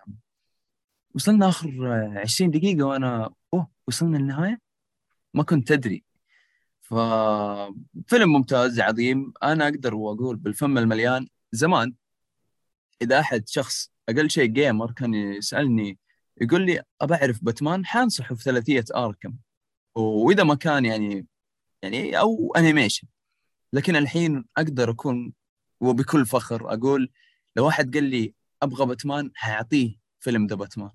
وصلنا آخر 20 دقيقة وأنا أوه وصلنا النهاية؟ ما كنت ادري ففيلم ممتاز عظيم. أنا أقدر وأقول بالفم المليان زمان إذا أحد شخص أقل شيء gamer كان يسألني يقول لي ابى أعرف باتمان؟ حانصحه في ثلاثية آركم. وإذا ما كان يعني يعني أو animation لكن الحين أقدر أكون وبكل فخر أقول لو واحد قال لي أبغى باتمان حاعطيه فيلم The Batman.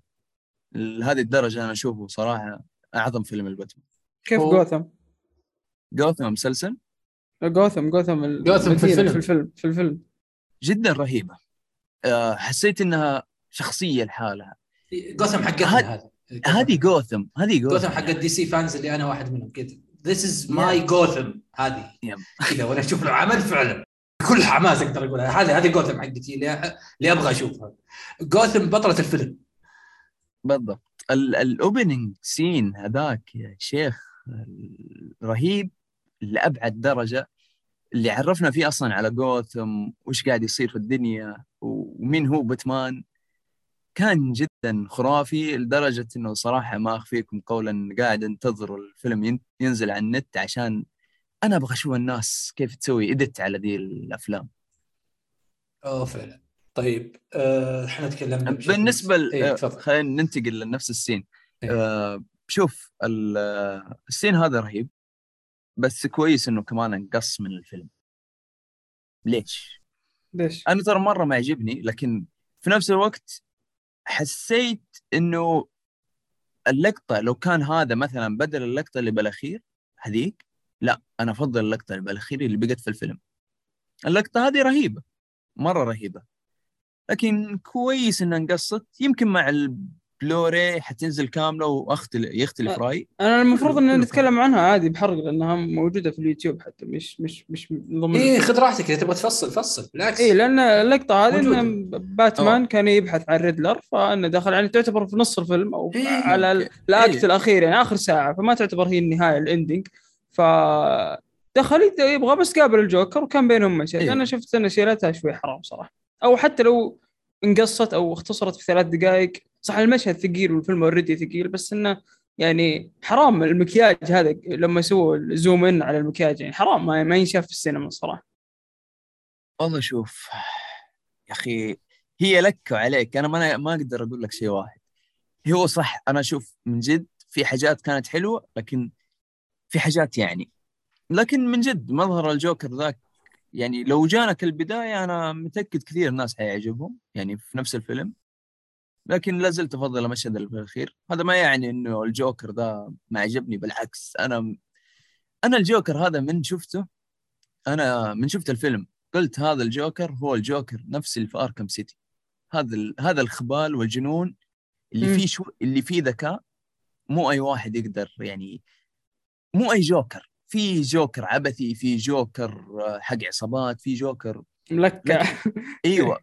لهذه الدرجة أنا أشوفه صراحة أعظم فيلم الباتمان.
كيف جوثم؟
جوثم مسلسل؟
جوثم جوثم
جوثم في الفيلم.
في الفيلم في الفيلم.
جدا رهيبة. أه حسيت إنها شخصية لحالها.
جوثم حقتنا هذه
هذه. جوثم هذه
جوثم. حق دي سي فانز اللي أنا واحد منهم كذا. this is my Gotham هذه. كذا وأنا أشوف له عمل فعلا. كل حماس أقدر اقولها هذه هذه جوثم حقتي اللي, اللي أبغى أشوفها. جوثم بطلة الفيلم.
بالضبط. الاوبننج سين هذاك يا شيخ رهيب لأبعد درجة. اللي عرفنا فيه أصلا على جوثم وش قاعد يصير في الدنيا ومين هو باتمان كان جدا خرافي لدرجة إنه صراحة ما أخفيكم قولا قاعد أنتظر الفيلم ينزل على النت عشان أنا أبغى أشوف الناس كيف تسوي ادت على ذي الأفلام.
اوه فعلا. طيب آه، إحنا آه تكلمنا
بالنسبة إيه خلينا ننتقل لنفس السين. إيه؟ آه شوف السين هذا رهيب بس كويس إنه كمان انقص من الفيلم. ليش؟
ليش؟
أنا ترى مرة ما يعجبني لكن في نفس الوقت حسيت إنه اللقطة لو كان هذا مثلا بدل اللقطة اللي بالأخير هذيك لا أنا أفضل اللقطة اللي بالأخير اللي بقت في الفيلم. اللقطة هذه رهيبة مرة رهيبة. لكن كويس انها انقصت يمكن مع بلوري حتنزل كاملة واختلف يختلف رايي
أنا المفروض إن نتكلم عنها عادي بحرق لأنها موجودة في اليوتيوب حتى مش مش مش
ضمن إيه خذ راحتك إذا تبغى تفصل فصل بالعكس.
إيه لأن اللقطة هذه إن باتمان أوه. كان يبحث عن ريدلر فأنه دخل يعني تعتبر في نص الفيلم أو إيه على ال act إيه. الأخير يعني آخر ساعة فما تعتبر هي النهاية ال ending ف دخل يبغى بس قابل الجوكر وكان بينهم مشهد إيه. أنا شفت إن شيلتها شوي حرام صراحة. أو حتى لو انقصت أو اختصرت في ثلاث دقائق. صح المشهد ثقيل والفيلم already ثقيل بس إنه يعني حرام المكياج هذا لما يسووا zoom in على المكياج يعني حرام ما, ينشاف في السينما الصراحة.
والله شوف يا أخي هي لك وعليك. أنا ما ما أقدر أقول لك شيء واحد. هو صح أنا أشوف من جد في حاجات كانت حلوة لكن في حاجات يعني لكن من جد مظهر الجوكر ذاك يعني لو جانا كالبدايه أنا متأكد كثير ناس حيعجبهم يعني في نفس الفيلم. لكن لا زلت أفضل المشهد الأخير. هذا ما يعني إنه الجوكر ذا ما عجبني بالعكس. أنا أنا الجوكر هذا من شفته أنا من شفت الفيلم قلت هذا الجوكر هو الجوكر نفس اللي في آركم سيتي. هذا هذا الخبال والجنون اللي فيه شو اللي فيه ذكاء. مو أي واحد يقدر يعني مو أي جوكر. في جوكر عبثي في جوكر حق عصابات في جوكر
ملكع. [LAUGHS]
إيوه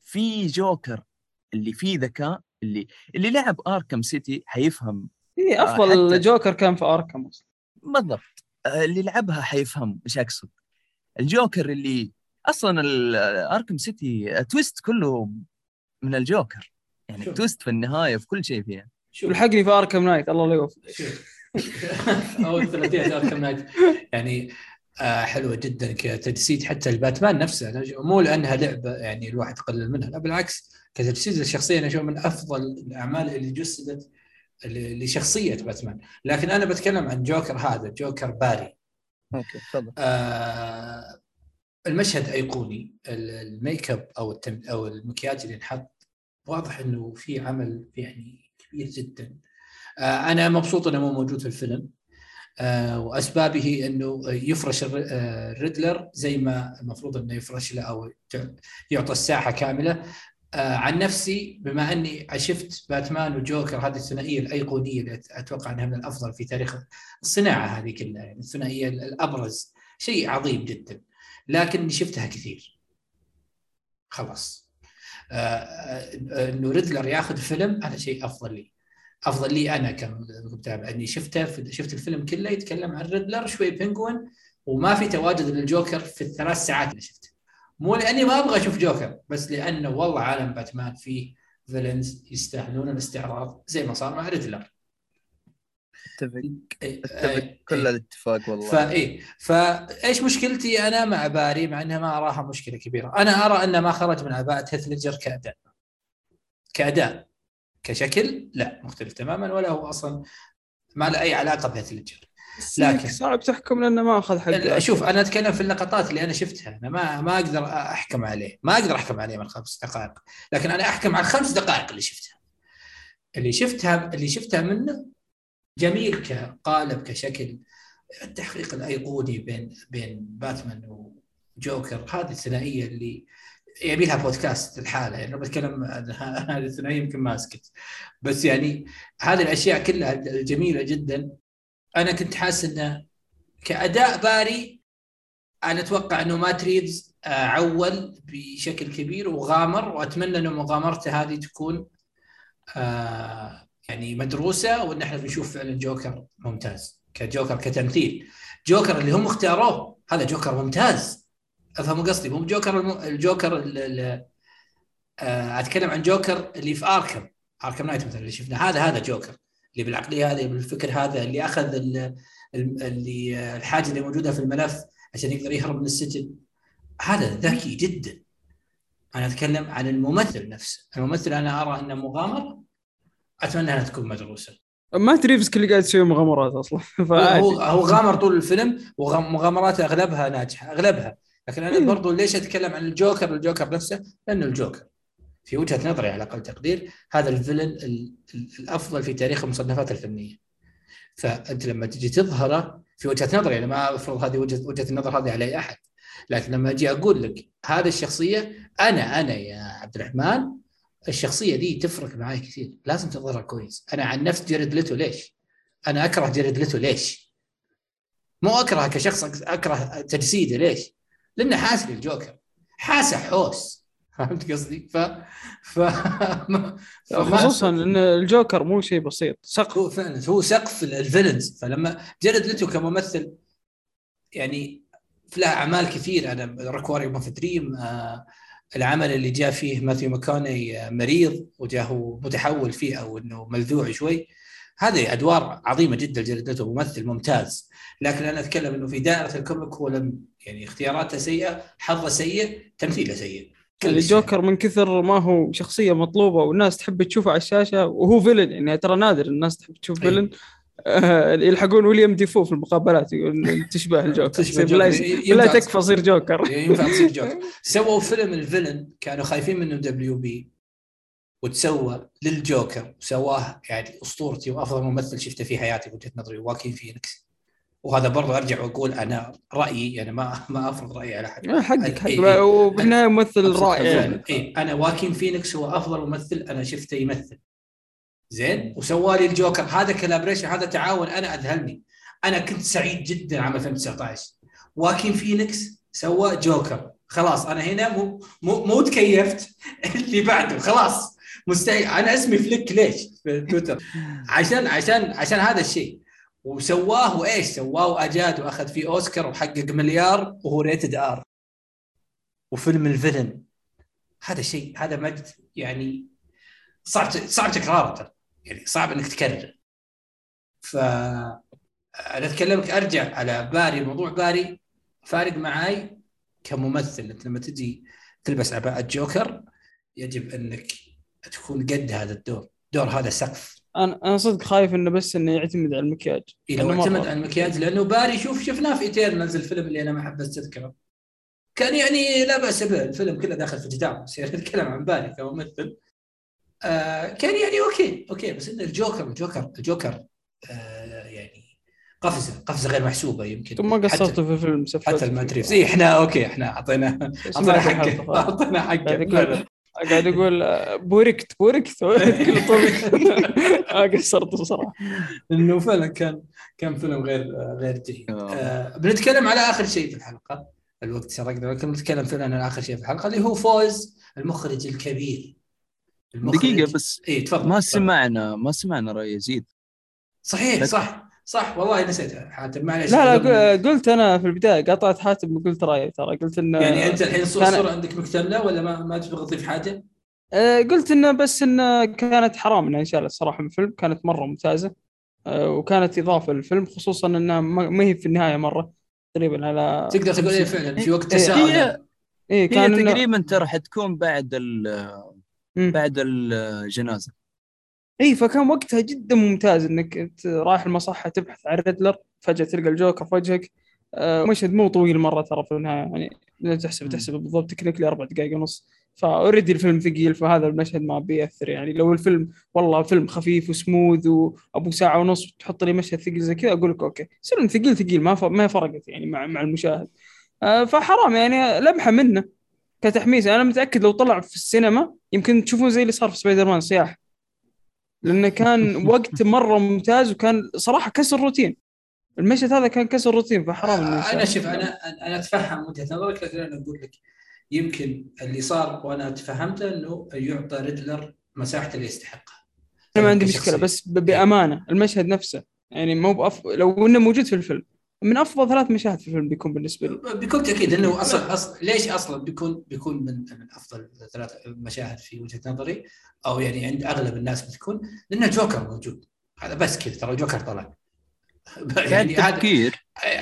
في جوكر اللي فيه ذكاء اللي اللي لعب اركم سيتي حيفهم
اي أفضل حتى... جوكر كان في اركم أصلا.
بالضبط آه، اللي لعبها حيفهم إيش أقصد. الجوكر اللي أصلا Arkham City twist كله من الجوكر. يعني شوف. twist في النهاية في كل شيء فيها.
الحقني في Arkham Knight الله لا يوفق
أو الثلاثيه Arkham Knight. يعني آه حلوة جدا كتجسيد حتى الباتمان نفسه. مو لأنها لعبة يعني الواحد يقلل منها لا بالعكس. كتجسيد الشخصية أنا أشوف من أفضل الأعمال اللي جسدت لشخصية باتمان. لكن أنا بتكلم عن جوكر هذا جوكر باري.
أوكي تفضل.
آه المشهد أيقوني. الميك أب أو التم أو المكياج اللي انحط واضح إنه في عمل يعني كبير جدا. آه أنا مبسوط أنه مو موجود في الفيلم. آه وأسبابه أنه يفرش الريدلر آه، زي ما المفروض أنه يفرش له أو يعطى الساحة كاملة. آه عن نفسي بما أني شفت باتمان وجوكر هذه الثنائية الأيقونية اللي أتوقع أنها من الأفضل في تاريخ الصناعة هذه كلها. يعني الثنائية الأبرز شيء عظيم جدا. لكني شفتها كثير. خلاص. آه, آه، إنه ريدلر ياخذ فيلم هذا شيء أفضل لي. أفضل لي أنا كمتابع أني شفته شفت الفيلم كله يتكلم عن ريدلر شوي بينجوين وما في تواجد للجوكر في الثلاث ساعات اللي شفته. مو لأني ما أبغى أشوف جوكر بس لأنه والله عالم باتمان فيه villains يستاهلون الاستعراض زي ما صار مع ريدلر.
أتفق. أتفق. كل الاتفاق والله.
فاي فايش مشكلتي أنا مع باري؟ مع إنها ما أراها مشكلة كبيرة. أنا أرى انه ما خرج من عباءة هيث كأداء. كأداء. كشكل لا مختلف تماما ولا هو أصلا ما له أي علاقة بهيث
لكن صعب تحكم لأنه ما أخذ حقه.
شوف أنا أتكلم في اللقطات اللي أنا شفتها. أنا ما ما أقدر أحكم عليه. ما أقدر أحكم عليه من خمس دقائق. لكن أنا أحكم على الخمس دقائق اللي شفتها. اللي شفتها اللي شفتها منه جميل كقالب كشكل. التحقيق الأيقوني بين بين باتمان وجوكر هذه الثنائية اللي يبي لها بودكاست الحالة يعني لو بتكلم هذه الثنائية يمكن ما أسكت. بس يعني هذه الأشياء كلها جميلة جدا. أنا كنت حاسس إنه كأداء باري أنا أتوقع إنه مات ريفز آه، عول بشكل كبير وغامر وأتمنى إنه مغامرته هذه تكون آه، يعني مدروسة وإن إحنا بنشوف فعلا جوكر ممتاز كجوكر كتمثيل. جوكر اللي هم اختاروه هذا جوكر ممتاز. افهم قصدي مو جوكر الم... الجوكر ال... آه، أتكلم عن جوكر اللي في Arkham. Arkham Knight مثلا اللي شفناه هذا هذا جوكر. اللي بالعقلية هذه بالفكر هذا اللي أخذ اللي الحاجة اللي موجودة في الملف عشان يقدر يهرب من السجن. هذا ذكي جدا. أنا أتكلم عن الممثل نفسه. الممثل أنا أرى أنه مغامره أتمنى أنها تكون مدروسة.
ما تريفز كل قاعد يسوي مغامرات أصلا. [LAUGHS]
هو هو غامر طول الفيلم ومغامراته أغلبها ناجحة أغلبها. لكن أنا. برضو ليش أتكلم عن الجوكر؟ الجوكر نفسه لأنه الجوكر. في وجهة نظري على أقل تقدير هذا الفيلن الأفضل في تاريخ المصنفات الفنية. فأنت لما تجي تظهره في وجهة نظري أنا ما أفرض هذه وجهه وجهة النظر هذه على اي أحد لكن لما أجي أقول لك هذه الشخصية أنا أنا يا عبد الرحمن الشخصية دي تفرق معي كثير. لازم تظهرها كويس. أنا عن نفس جيرد ليتو ليش؟ أنا أكره جيرد ليتو ليش؟ مو اكره كشخص أكره تجسيده ليش؟ لأنه حاسس الجوكر حاسه حوس. فهمت قصدي؟ ف ف
خصوصا ان الجوكر مو شيء بسيط.
سقف. هو فعلا هو سقف ال villains. فلما جيرد ليتو كممثل يعني له أعمال كثير. أنا Requiem for a Dream آه العمل اللي جاء فيه ماثيو ماكوني آه، مريض وجاه متحول فيه أو إنه ملذوع شوي. هذه أدوار عظيمة جدا جيرد ليتو ممثل ممتاز. لكن أنا أتكلم إنه في دائرة ال comic هو لم يعني اختياراته سيئة حظه سيء تمثيله سيء.
الجوكر من كثر ما هو شخصية مطلوبة والناس تحب تشوفه على الشاشة وهو villain يعني ترى نادر الناس تحب تشوف villain. أيه. آه، يلحقون ويليام دافو في المقابلات يقول تشبه الجوكر. [LAUGHS] تشبه بالله تكفى صير جوكر.
ينفع تصير جوكر. [LAUGHS] سووا فيلم ال villain كانوا خايفين منه WB وتسوى للجوكر وسواه يعني أسطورتي وأفضل ممثل شفته في حياتي وجهة نظري واكين فينيكس. وهذا برضه أرجع وأقول أنا رأيي يعني ما [LAUGHS] ما أفرض رأيي على حد
حقك. حق إيه وبالنهايه ممثل رائع يعني.
إيه أنا واكين فينيكس هو أفضل ممثل أنا شفته يمثل. زين؟ وسوالي الجوكر. هذا collaboration هذا تعاون. أنا أذهلني. أنا كنت سعيد جدا عام 2019 واكين فينيكس سوى جوكر. خلاص أنا هنا مو مو مو تكيفت. [LAUGHS] اللي بعده. خلاص. مستحيل. أنا اسمي فليك. ليش؟ في تويتر. عشان عشان عشان هذا الشيء. وسواه وايش سواه واجاد وأخذ فيه أوسكار وحقق مليار وهو rated R وفيلم ال villain. هذا شيء هذا مجد يعني صعب صعب تكراره يعني صعب إنك تكرر. ف أنا أتكلمك أرجع على باري موضوع باري. فارق معاي كممثل. أنت لما تجي تلبس عباءه جوكر يجب إنك تكون قد هذا الدور. دور هذا سقف.
أنا أنا صدق خايف إنه بس إنه يعتمد على المكياج.
اذا لو اعتمد على المكياج لأنه باري شوف شفناه في Eternals الفيلم اللي أنا ما حبيت تذكره كان يعني لا بأس به الفيلم كله داخل في جدار بس يعني نتكلم عن باري كممثل. آه كان يعني okay okay بس ان الجوكر الجوكر الجوكر آه يعني قفزة قفزة غير محسوبة يمكن.
ثم ما قصرتوا في فيلم
حتى الماتريكس. اي إحنا okay إحنا اعطينا أعطينا حقه أعطينا حقه.
قاعد يقول بوركت بوركت كل ما قصرت بصراحة.
إنه فعلا كان كان فيلم غير غير جيد. آه. آه بنتكلم على آخر شيء في الحلقة. الوقت سرقنا لكن بنتكلم فعلا عن آخر شيء في الحلقة اللي هو فوز المخرج الكبير.
المخرج. دقيقة بس. اي تفضل ما سمعنا ما سمعنا رأي يزيد.
صحيح صح. صح والله نسيتها حاتم معلش
لا لا قلت أنا في البداية قطعت حاتم وقلت رأيي ترى قلت إنه
يعني أنت الحين الصورة كان... عندك مكتمله ولا ما ما تبغى تضيف حاجة؟
أه قلت إنه بس إنه كانت حرام إنها انشالت الصراحه من الفيلم كانت مرة ممتازة. أه وكانت إضافة للفيلم خصوصا إنها ما هي في النهاية مرة تقريبا على
تقدر تقول إيه فعلا في وقت تساؤل.
هي, إيه كان هي تقريبا ترى حتكون بعد بعد الجنازة.
إي فكان وقتها جدا ممتاز إنك رايح المصحة تبحث عن ريدلر فجأة تلقى الجوكر في وجهك. آه مشهد مو طويل مرة ترى في النهاية يعني اذا تحسب تحسب بالضبط technically أربع دقائق ونص. ف already الفيلم ثقيل فهذا المشهد ما بيأثر يعني. لو الفيلم والله فيلم خفيف وسموذ وأبو ساعة ونص تحط لي مشهد ثقيل زي كذا أقول لك okay. يصير ثقيل ثقيل ما ما فرقت يعني مع مع المشاهد. آه فحرام يعني لمحة منه. كتحميس أنا متأكد لو طلع في السينما يمكن تشوفون زي اللي صار في سبايدر مان صياح لأنه [LAUGHS] كان وقت مرة ممتاز وكان صراحة كسر روتين المشهد هذا كان كسر روتين فحرام
أنا شوف أنا أنا أتفهم وجهة نظرك لكن أنا أقول لك يمكن اللي صار وأنا تفهمته إنه يعطى ريدلر مساحته اللي يستحقها.
أنا ما عندي مشكلة بس بأمانة المشهد نفسه. يعني مو بأف... لو إنه موجود في الفيلم. من أفضل ثلاث مشاهد في الفيلم بيكون بالنسبة لي.
بيكون تأكيد إنه أصلا أصلا ليش أصلا بيكون بيكون من من أفضل ثلاث مشاهد في وجهة نظري؟ أو يعني عند أغلب الناس بتكون لأنه جوكر موجود. هذا بس كذا ترى جوكر طلع. [LAUGHS]
يعني هذا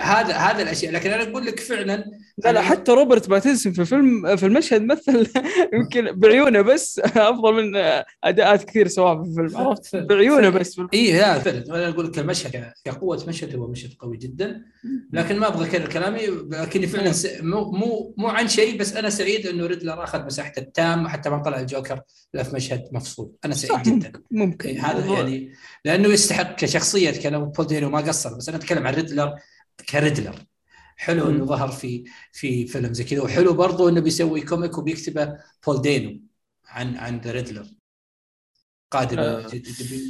هذا هذا الأشياء. لكن أنا أقول لك فعلا
لا لا حتى روبرت باتنسون في الفيلم في المشهد مثل [LAUGHS] يمكن بعيونه بس [LAUGHS] أفضل من أداءات كثير سواء في الفيلم عرفت؟ بعيونه بس.
اي لا فعلا أنا أقول لك المشهد كقوه مشهد هو مشهد قوي جدا. لكن ما أبغى أكرر كلامي لكني فعلا مو مو مو عن شيء بس أنا سعيد إنه ريدلر أخذ مساحته التامة حتى ما طلع الجوكر لا في مشهد مفصول. أنا سعيد جدا.
ممكن
هذا يعني لأنه يستحق كشخصية كلام بول دانو ما قصر بس أنا أتكلم عن ريدلر كريدلر حلو إنه ظهر في في فيلم زي كذا. وحلو برضه إنه بيسوي comic وبيكتبه بول دانو عن عن The Riddler قادم
آه،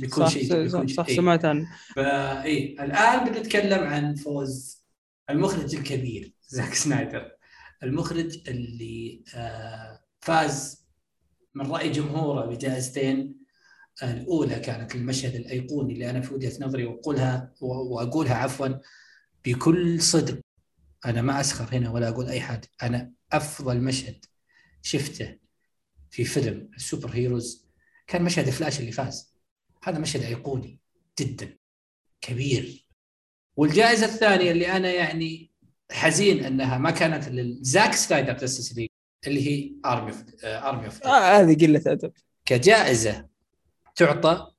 بيكون شيء
صح,
بيكون
صح
إيه.
سمعت عنه.
فاي الآن بنتكلم عن فوز المخرج الكبير زاك سنايدر. المخرج اللي آه، فاز من رأي جمهوره بجائزتين. الأولى كانت المشهد الأيقوني اللي أنا في وجهة نظري وأقولها وأقولها عفوا بكل صدق أنا ما أسخر هنا ولا أقول أي حاجة أنا أفضل مشهد شفته في فيلم ال superheroes كان مشهد فلاش اللي فاز. هذا مشهد أيقوني جدا كبير. والجائزة الثانية اللي أنا يعني حزين أنها ما كانت لزاك سنايدر Justice League اللي هي Army of Army of
آه هذه قلة أدب.
كجائزة تعطى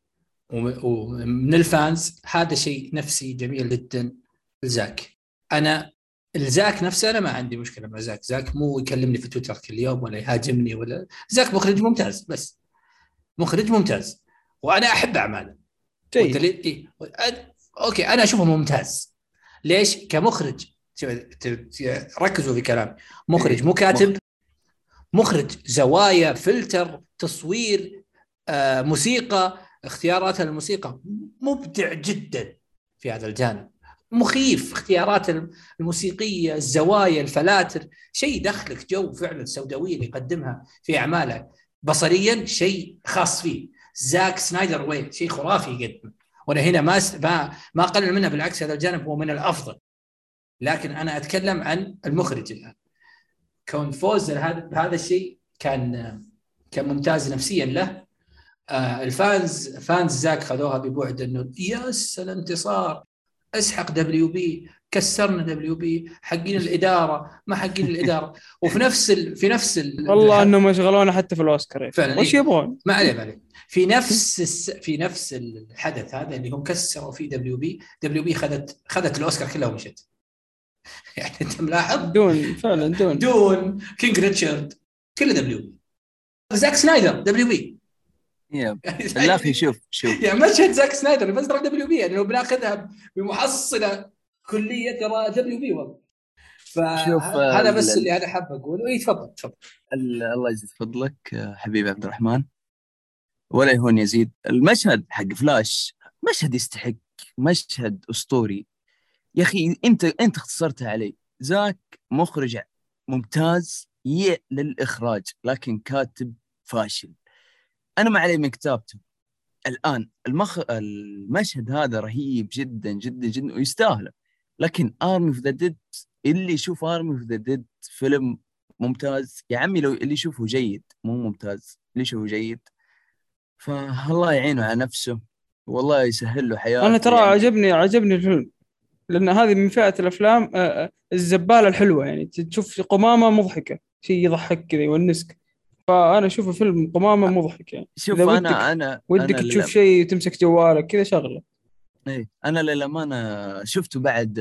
ومن ال fans هذا شيء نفسي جميل جدا لزاك. أنا الزاك نفسه أنا ما عندي مشكلة مع زاك. زاك مو يكلمني في تويتر كل يوم ولا يهاجمني ولا زاك مخرج ممتاز بس. مخرج ممتاز. وأنا أحب أعماله.
جيد.
إيه؟ okay أنا أشوفه ممتاز. ليش؟ كمخرج. ركزوا في كلامي. مخرج مو كاتب. مخرج زوايا فلتر تصوير آه، موسيقى اختيارات الموسيقى مبدع جدا في هذا الجانب. مخيف اختيارات الموسيقية الزوايا الفلاتر. شيء دخلك جو فعلا سوداويه اللي يقدمها في أعماله. بصريا شيء خاص فيه. زاك سنايدر وين شيء خرافي يقدم وأنا هنا ما ما ما أقلل منه بالعكس هذا الجانب هو من الأفضل. لكن أنا أتكلم عن المخرج الآن. كون فوز بهذا الشيء كان كان ممتاز نفسيا له. آه ال fans fans زاك خذوها ببعد إنه yes الانتصار أسحق دبليو بي كسرنا دبليو بي حقين الإدارة ما حقين الإدارة. وفي نفس ال... في نفس ال...
والله إنهم شغلونا حتى في الأوسكار.
فعلا.
وش يبغون؟
ما عليه ما عليه. في نفس الس... في نفس الحدث هذا اللي هم كسروا فيه WB WB خذت خذت الأوسكار كلها ومشت. [LAUGHS] يعني أنت ملاحظ؟
دون فعلا دون.
دون كينج ريتشارد كله WB زاك سنايدر WB
يا [LAUGHS] أخي شوف شوف.
يعني مشهد زاك سنايدر بس ترى WB يعني لو بناخذها بمحصلة كلية ترى WB والله فهذا بس اللي أنا حاب أقوله. إي تفضل تفضل.
الله يزيد فضلك حبيبي عبد الرحمن. ولا يهون يزيد. المشهد حق فلاش مشهد يستحق مشهد أسطوري. يا أخي أنت أنت اختصرتها علي. زاك مخرج ممتاز يع للإخراج لكن كاتب فاشل. أنا ما علي من كتابته. الآن المخ... المشهد هذا رهيب جدا جدا جدا ويستاهله. لكن Army of the Dead اللي يشوف Army of the Dead فيلم ممتاز يا عمي لو اللي يشوفه جيد مو ممتاز اللي يشوفه جيد فالله يعينه على نفسه والله يسهل له حياته.
أنا ترى يعني. عجبني عجبني الفيلم لأن هذه من فئة الأفلام آه، آه، الزبالة الحلوة يعني تشوف قمامة مضحكة شيء يضحك كذا يونسك. فأنا أشوفه فيلم قمامة مضحك يعني.
شوف أنا ودك أنا
ودك
أنا
تشوف شيء تمسك جوالك كذا شغلة.
إيه أنا للأمانة شفته بعد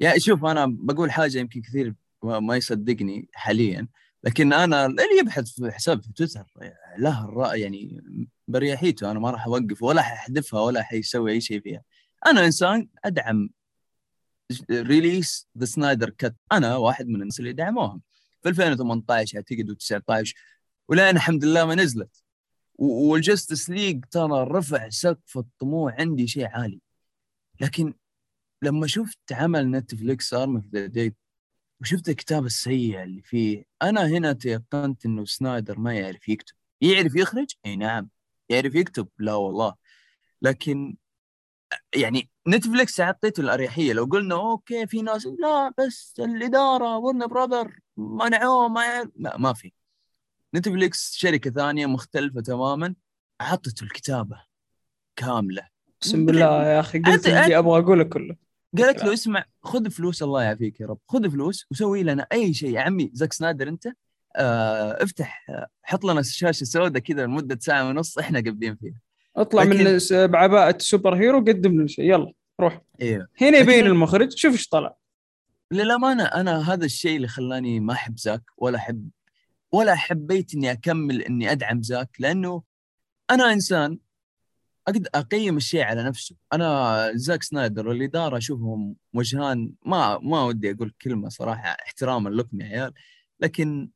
يعني شوف أنا بقول حاجة يمكن كثير ما يصدقني حاليا لكن أنا اللي يبحث في حساب في تويتر له الرأي يعني بريحيته أنا ما راح اوقف ولا ححذفها ولا حيسوي أي شيء فيها. أنا إنسان أدعم release the Snyder Cut أنا واحد من الناس اللي دعموهم في 2018 اعتقد و19 ولين الحمد لله ما نزلت. وال Justice League ترى رفع سقف الطموح عندي شيء عالي. لكن لما شفت عمل نتفليكس Army of the Dead وشفت الكتاب السيء اللي فيه أنا هنا تيقنت إنه سنايدر ما يعرف يكتب. يعرف يخرج؟ إي نعم. يعرف يكتب؟ لا والله. لكن يعني نتفلكس أعطيته الأريحية. لو قلنا okay في ناس لا بس الإدارة Warner Brothers منعوه ما لا ما في. نتفلكس شركة ثانية مختلفة تماما اعطته الكتابة كاملة.
أقسم بالله يا أخي قلت اللي أبغى أقوله كله.
قالت له اسمع خذ فلوس الله يعافيك يا رب. خذ فلوس وسوي لنا أي شيء. يا عمي زاك سنايدر أنت آه افتح حط لنا شاشه سوداء كذا لمدة ساعة ونص إحنا قابلين فيها.
اطلع لكن... من بعباءة superhero قدم لنا شيء. يلا روح.
أيوه
هنا يبين لكن... المخرج. شوف إيش طلع.
للأمانة أنا هذا الشيء اللي خلاني ما أحب زاك ولا أحب ولا حبيت إني أكمل إني أدعم زاك لأنه أنا إنسان أقدر أقيم الشيء على نفسه. أنا زاك سنايدر والاداره أشوفهم وجهان ما ما ودي أقول كلمة صراحة احتراما لكم يا عيال لكن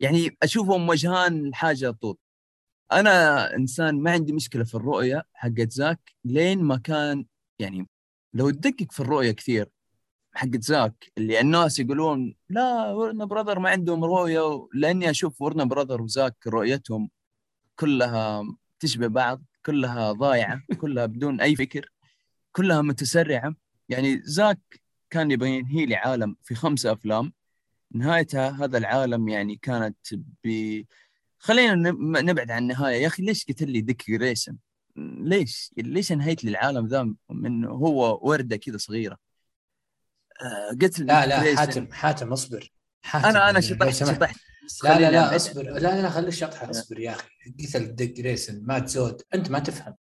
يعني أشوفهم وجهان لحاجه طول أنا إنسان ما عندي مشكلة في الرؤية حقت زاك لين ما كان يعني لو تدقق في الرؤية كثير حقت زاك اللي الناس يقولون لا ورنا براذر ما عندهم رؤية لأني أشوف ورنا براذر وزاك رؤيتهم كلها تشبه بعض كلها ضايعة كلها بدون أي فكر كلها متسرعة يعني زاك كان يبغى ينهي لي عالم في خمسة أفلام نهايتها هذا العالم يعني كانت ب خلينا نبعد عن النهاية يا أخي ليش قتل لي ديك جريسون؟ ليش؟ ليش انهيت لي العالم ذا من هو وردة كذا صغيرة؟
آه قلت لا لا حاتم حاتم اصبر. حاتم
أنا أنا شطحت شطحت
لا لا لا اصبر. لا لا, لا خلي الشطحة اصبر يا أخي. قتل ديك جريسون مات زود. أنت ما تفهم.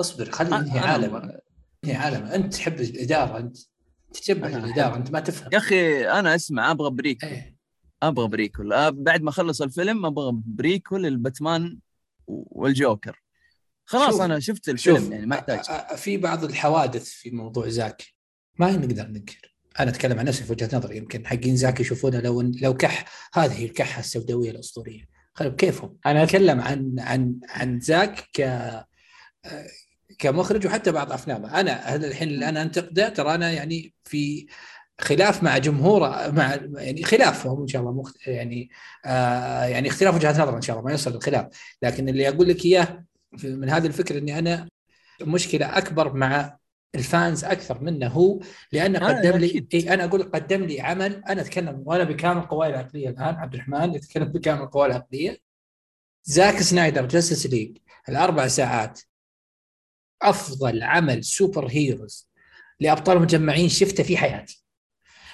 اصبر خلي ينهي عالم ينهي عالم أنت تحب الإدارة أنت تشبه الإدارة أنت ما تفهم.
يا أخي أنا أسمع أبغى بريكول. إيه. أبغى بريكول. آه، بعد ما اخلص الفيلم أبغى بريكول الباتمان والجوكر. خلاص شوف. أنا شفت الفيلم شوف. يعني ما احتاج
في بعض الحوادث في موضوع زاك ما نقدر ننكر. أنا أتكلم عن نفسي في وجهة نظري يمكن حقين زاك يشوفونه لو لو كح. هذه الكحة السوداوية الأسطورية. خلوا بكيفهم. أنا أتكلم عن عن عن زاك ك كمخرج وحتى بعض أفلامه. أنا هذا الحين اللي أنا أنتقده ترى أنا يعني في خلاف مع جمهوره مع يعني خلافهم إن شاء الله مخت... يعني آه يعني اختلاف وجهات نظر إن شاء الله ما يوصل للخلاف. لكن اللي أقول لك إياه من هذه الفكرة إني أنا مشكلة أكبر مع الفانز أكثر منه هو لأنه آه قدم لي إيه أنا أقول قدم لي عمل أنا أتكلم وأنا بكامل قواي العقلية الآن عبد الرحمن يتكلم بكامل قواي العقلية. زاك سنايدر Justice League الأربع ساعات. أفضل عمل superheroes لأبطال مجمعين شفته في حياتي.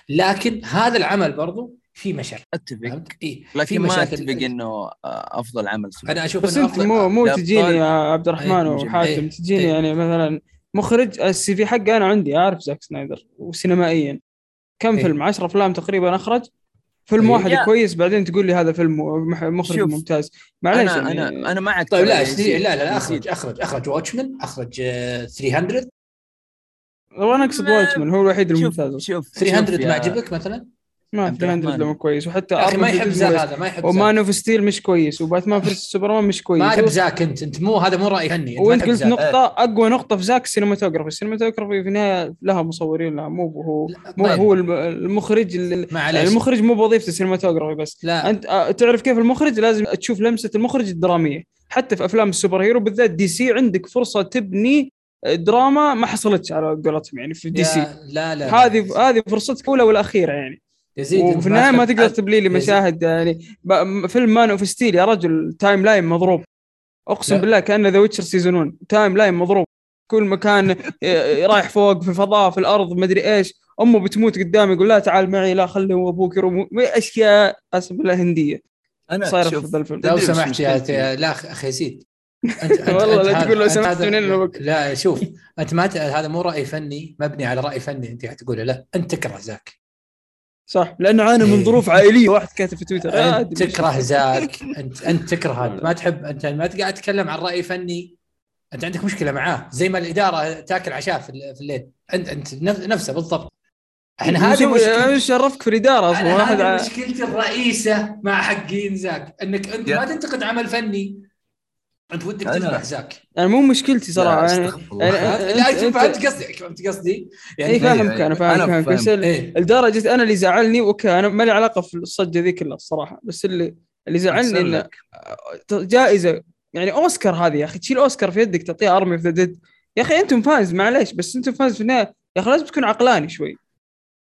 لكن هذا العمل برضو في مشاكل.
أتفق. إيه؟ لكن ما أتفق إنه آه، أفضل عمل
سوبر أنا أشوف بس أنت مو مو تجيني يا عبد الرحمن إيه، وحاتم إيه، تجيني إيه؟ يعني مثلا مخرج السي في حقي أنا عندي أعرف زاك سنايدر وسينمائيا كم إيه؟ فيلم 10 أفلام تقريبا أخرج فيلم واحد يا. كويس بعدين تقول لي هذا فيلم مخرج شوف. ممتاز
معليش أنا, يعني أنا أنا معك
طيب لا لا لا, لا أخرج أخرج أخرج واتشمان أخرج 300
وأنا أقصد واتشمان هو الوحيد الممتاز
شوف 300 ما عجبك مثلا؟
ما في لما كويس وحتى
أخي ما يحب زاك هذا ما يحب
ومان أوف ستيل مش كويس وباتمان فيرس سوبرمان مش كويس.
ما احب زاك انت أنت مو هذا مو راي فني
وانت قلت نقطة أقوى نقطة في زاك السينماتوجرافي السينماتوجرافي في النهاية لها مصورين لها مو هو مو طيب. هو المخرج المخرج مو بوظيفة ال cinematography بس. لا. انت آه، تعرف كيف المخرج؟ لازم تشوف لمسة المخرج الدرامية. حتى في أفلام ال superhero بالذات DC عندك فرصة تبني دراما ما حصلتش على قولتهم يعني في DC.
لا لا.
هذه هذه فرصتك الأولى والأخيرة يعني. يزيد وفي النهاية ما تقدر تبلي لي مشاهد يعني فيلم Man of Steel يا رجل timeline مضروب. أقسم لا. بالله كأنه The Witcher season 1 timeline مضروب. كل مكان رايح فوق في الفضاء في الأرض ما أدري إيش. أمه بتموت قدامي يقول لا تعال معي لا خلي أبوك يروم أشياء اسف بالله هندية.
أنا صايرة في الفيلم. لو سمحت يا لا أخي يزيد
انت والله لا تقول لو سمحت من
لا شوف أنت ما هذا مو رأي فني مبني على رأي فني. أنت تقوله لا أنت تكره زاك
صح. لأنه عانى من إيه. ظروف عائلية. واحد كاتب في تويتر.
أنت تكره زاك [LAUGHS] أنت أنت تكره هذا. ما تحب أنت ما قاعد تتكلم عن رأي فني. أنت عندك مشكلة معاه. زي ما الإدارة تاكل عشاء في الليل. أنت أنت نفسه بالضبط.
إحنا هذه مشكلة. إيش شرفك في الإدارة
أصلا. هذه مشكلتي الرئيسة مع حقين زاك. إنك أنت ما تنتقد عمل فني. أنت ودك تذبح زاك.
يعني مو مشكلتي صراحة يعني,
يعني لا فهمت قصدي فهمت قصدي؟
يعني اي فاهمك أنا فاهم بس إيه؟ لدرجه أنا اللي زعلني أوكي أنا ما لي علاقة في الصجه ذي كلها الصراحة بس اللي اللي زعلني إنه جائزة. يعني أوسكار هذه يا أخي تشيل أوسكار في يدك تعطيها Army of the Dead يا أخي أنتم fans معليش بس أنتم fans في النهاية. يا أخي لازم تكون عقلاني شوي.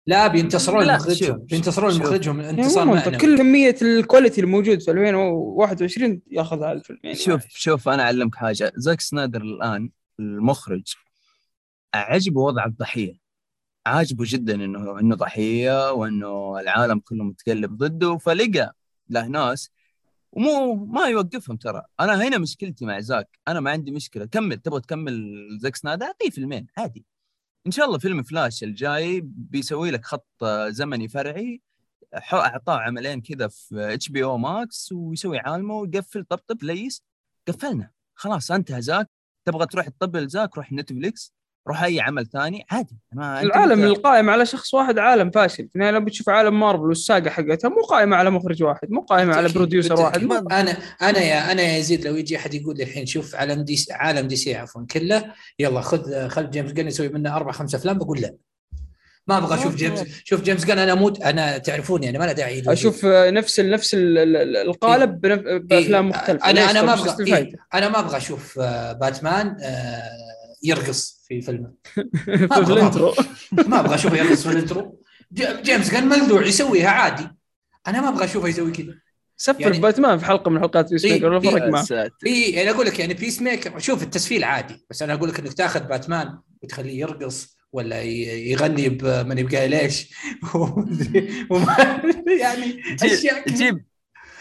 لا بينتصرون مخرجهم بينتصرون مخرجهم انتصار معنوي.
كل كمية ال quality الموجود في 2021 ياخذها الفيلم يعني
شوف شوف أنا أعلمك حاجة. زاك سنايدر الآن المخرج عجبه وضع الضحية. عاجبه جدا إنه إنه ضحية وإنه العالم كله متقلب ضده فلقى له ناس ومو ما يوقفهم ترى. أنا هنا مشكلتي مع زاك. أنا ما عندي مشكلة. كمل تبغى تكمل زاك سنايدر؟ أعطيه فيلمين عادي. إن شاء الله فيلم فلاش الجاي بيسوي لك خط زمني فرعي أعطاه عملين كذا في HBO Max ويسوي عالمه ويقفل طبطب ليس قفلنا خلاص انتهى زاك. تبغى تروح تطبل زاك روح نتفليكس. روح اي عمل ثاني عادي.
ما العالم القائم على شخص واحد عالم فاشل. يعني لو بتشوف عالم مارفل والساغا حقتها مو قائمة على مخرج واحد مو قائمة على producer واحد
أنا أنا يا أنا يا يزيد لو يجي أحد يقول لي الحين شوف عالم دي عالم DC عفوا كله يلا خذ خل جيمس جن يسوي منه أربع خمسة أفلام بقول لا. ما أبغى أشوف جيمس شوف جيمس جن أنا أموت أنا تعرفوني أنا ما له داعي
أشوف نفس نفس القالب إيه. بأفلام مختلفة.
أنا أنا ما أبغى إيه؟ أنا ما أبغى أشوف باتمان آه يرقص. في فيلمه. [LAUGHS]
في ال intro
ما أبغى أشوفه يرقص في ال intro جيمس جن ملدوع يسويها عادي. أنا ما أبغى أشوفه يسوي كذا.
سفل يعني باتمان في حلقة من حلقات Peacemaker ولا فرق معه؟
اي يعني أقول لك يعني Peacemaker شوف التسفيل عادي. بس أنا أقول لك إنك تاخذ باتمان وتخليه يرقص ولا يغني بمن يبقى ليش يعني
أشياء جيب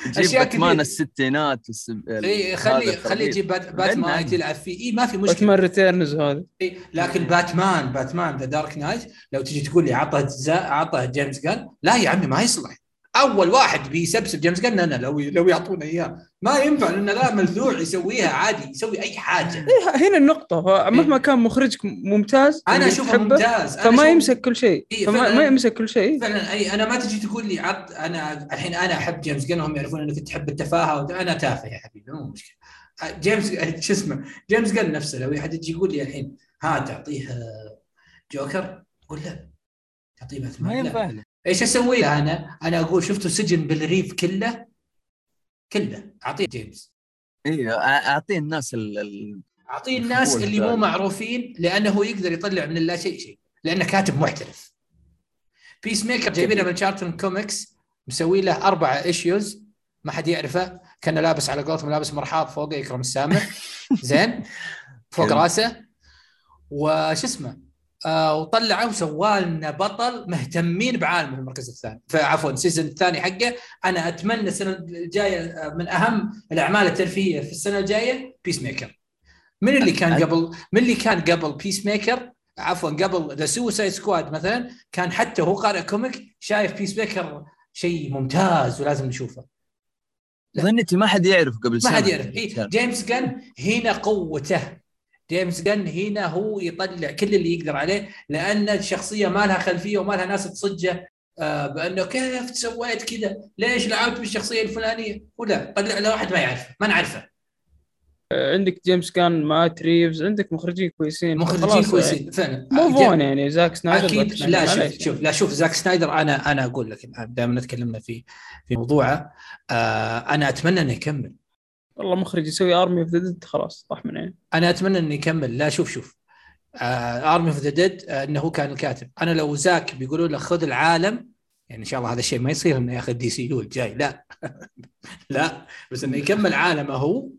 جيب باتمان الستينات
إي خلي خلي يجيب باتمان تلعب فيه. إي ما في مشكلة.
Batman Returns هذا.
إي لكن باتمان باتمان The Dark Knight لو تجي تقول لي عطه عطه جيمس جن لا يا عمي ما يصلح. أول واحد بيسبسب جيمس جن أنا لو لو يعطونا إياه. ما ينفع لأن لا ملدوع يسويها عادي يسوي أي حاجة.
إيه هنا النقطة. مهما كان مخرجك ممتاز
أنا أشوفه ممتاز.
أنا فما يمسك كل شيء. إيه فما ما يمسك كل شيء.
فعلا أي أنا ما تجي تقول لي عط أنا الحين أنا أحب جيمس جن هم يعرفون إنك تحب التفاهة أنا تافه يا حبيبي مو مشكلة. جيمس [LAUGHS] شو اسمه؟ جيمس جن نفسه لو أحد يجي يقول لي الحين ها تعطيه جوكر؟ قول لا. تعطيه باتمان؟ ما ينفع إيش أسوي له أنا؟ أنا أقول شفتوا سجن بالريف كله؟ كله. أعطيه جيمس.
أيوه أعطيه الناس ال
أعطيه الناس اللي مو معروفين لأنه يقدر يطلع من اللا شيء شيء. لأنه كاتب محترف. Peacemaker جايبينه من Charlton Comics مسوي له أربع issues ما حد يعرفه. كان لابس على قولتهم لابس مرحاض فوق يكرم السامع. [LAUGHS] زين. فوق راسه. وش اسمه؟ آه وطلعه وسوى لنا بطل مهتمين بعالمه المركز الثاني. عفوا ال season الثاني حقه. أنا أتمنى السنة الجاية آه، من أهم الأعمال الترفيهية في السنة الجاية Peacemaker من اللي كان قبل من اللي كان قبل Peacemaker عفوا قبل The Suicide Squad مثلا كان حتى هو قارئ comic شايف Peacemaker شيء ممتاز ولازم نشوفه.
ظنيتي ما حد يعرف قبل
سنه ما حد يعرف. إيه جيمس جن هنا قوته. جيمس جن هنا هو يطلع كل اللي يقدر عليه لأن الشخصية ما لها خلفية وما لها ناس تصجه آه بأنه كيف سويت كذا؟ ليش لعبت بالشخصية الفلانية؟ ولا طلع له واحد ما يعرفه ما نعرفه.
آه، عندك جيمس جن مات ريفز عندك مخرجين كويسين.
مخرجين كويسين فعلا.
مو fun يعني زاك سنايدر
أكيد. لا شوف شوف لا شوف زاك سنايدر أنا أنا أقول لك دائما تكلمنا في في موضوعه آه أنا أتمنى انه يكمل.
والله مخرج يسوي Army of the Dead خلاص طاح من عيني
أنا أتمنى إنه يكمل. لا شوف شوف. Army of the Dead إنه هو كان الكاتب. أنا لو زاك بيقولوا له خذ العالم يعني إن شاء الله هذا الشيء ما يصير إنه ياخذ DCU الجاي. لا. [LAUGHS] لا. بس إنه يكمل عالمه هو.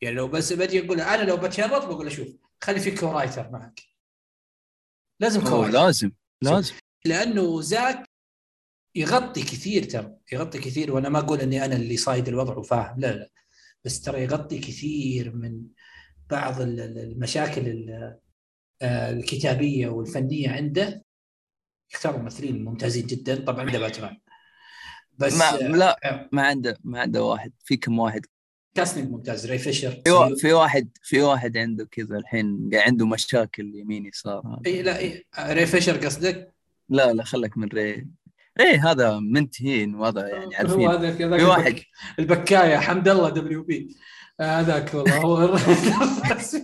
يعني لو بس بجي أقول أنا لو بتشرط بقول له شوف خلي في co-writer معك. لازم
co-writer لازم لازم.
لأنه زاك يغطي كثير ترى يغطي كثير وأنا ما أقول إني أنا اللي صايد الوضع وفاهم. لا لا. بس ترى يغطي كثير من بعض المشاكل آه، الكتابية والفنية عنده. يختار ممثلين ممتازين جدا. طبعا عنده باتمان.
بس ما لا آه. ما عنده ما عنده واحد. في كم واحد؟
كاستنج ممتاز. ري فيشر.
في, في واحد في واحد عنده كذا الحين عنده مشاكل يمين يسار.
إي لا إي ري فيشر قصدك؟
لا لا خلك من ري إيه هذا منتهين وهذا يعني عارفين.
هو هذاك هذاك واحد. البكاية حمد الله دبليو بي هذاك والله هو [LAUGHS]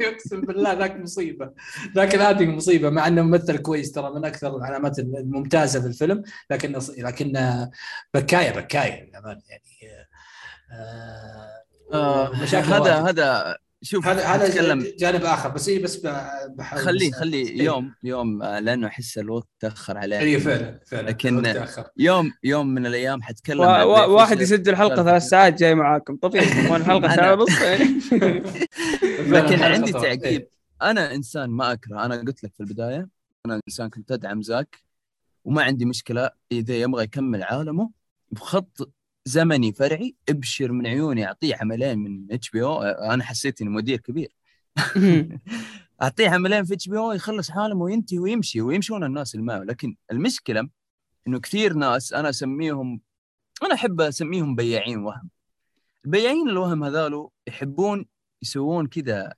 أقسم بالله ذاك مصيبة. ذاك الادي مصيبة مع إنه ممثل كويس ترى من أكثر العلامات الممتازة في الفيلم. لكن لكن بكاية بكاية للأمانة يعني
آه آه هذا هذا شوف
هذا هذا جانب آخر بس إيه بس بحاول
خليه خليه إيه. يوم يوم آه، لأنه أحس الوقت تأخر عليه.
اي فعلا فعلا
لكن يوم يوم من الأيام حتكلم
و... واحد يسجل حلقة [LAUGHS] ثلاث ساعات جاي معاكم. طبيعي [LAUGHS] الحلقة ساعة ونص [LAUGHS]
لكن عندي تعقيب. إيه. أنا إنسان ما أكره. أنا قلت لك في البداية أنا إنسان كنت أدعم زاك وما عندي مشكلة إذا يبغى يكمل عالمه بخط زمني فرعي ابشر من عيوني أعطيه عملين من HBO. أنا حسيت إني مدير كبير. [LAUGHS] أعطيه عملين في HBO يخلص حاله وينتهي ويمشي ويمشون الناس معه لكن المشكلة إنه كثير ناس أنا أسميهم أنا أحب أسميهم بياعين وهم. البياعين الوهم هذولا يحبون يسوون كذا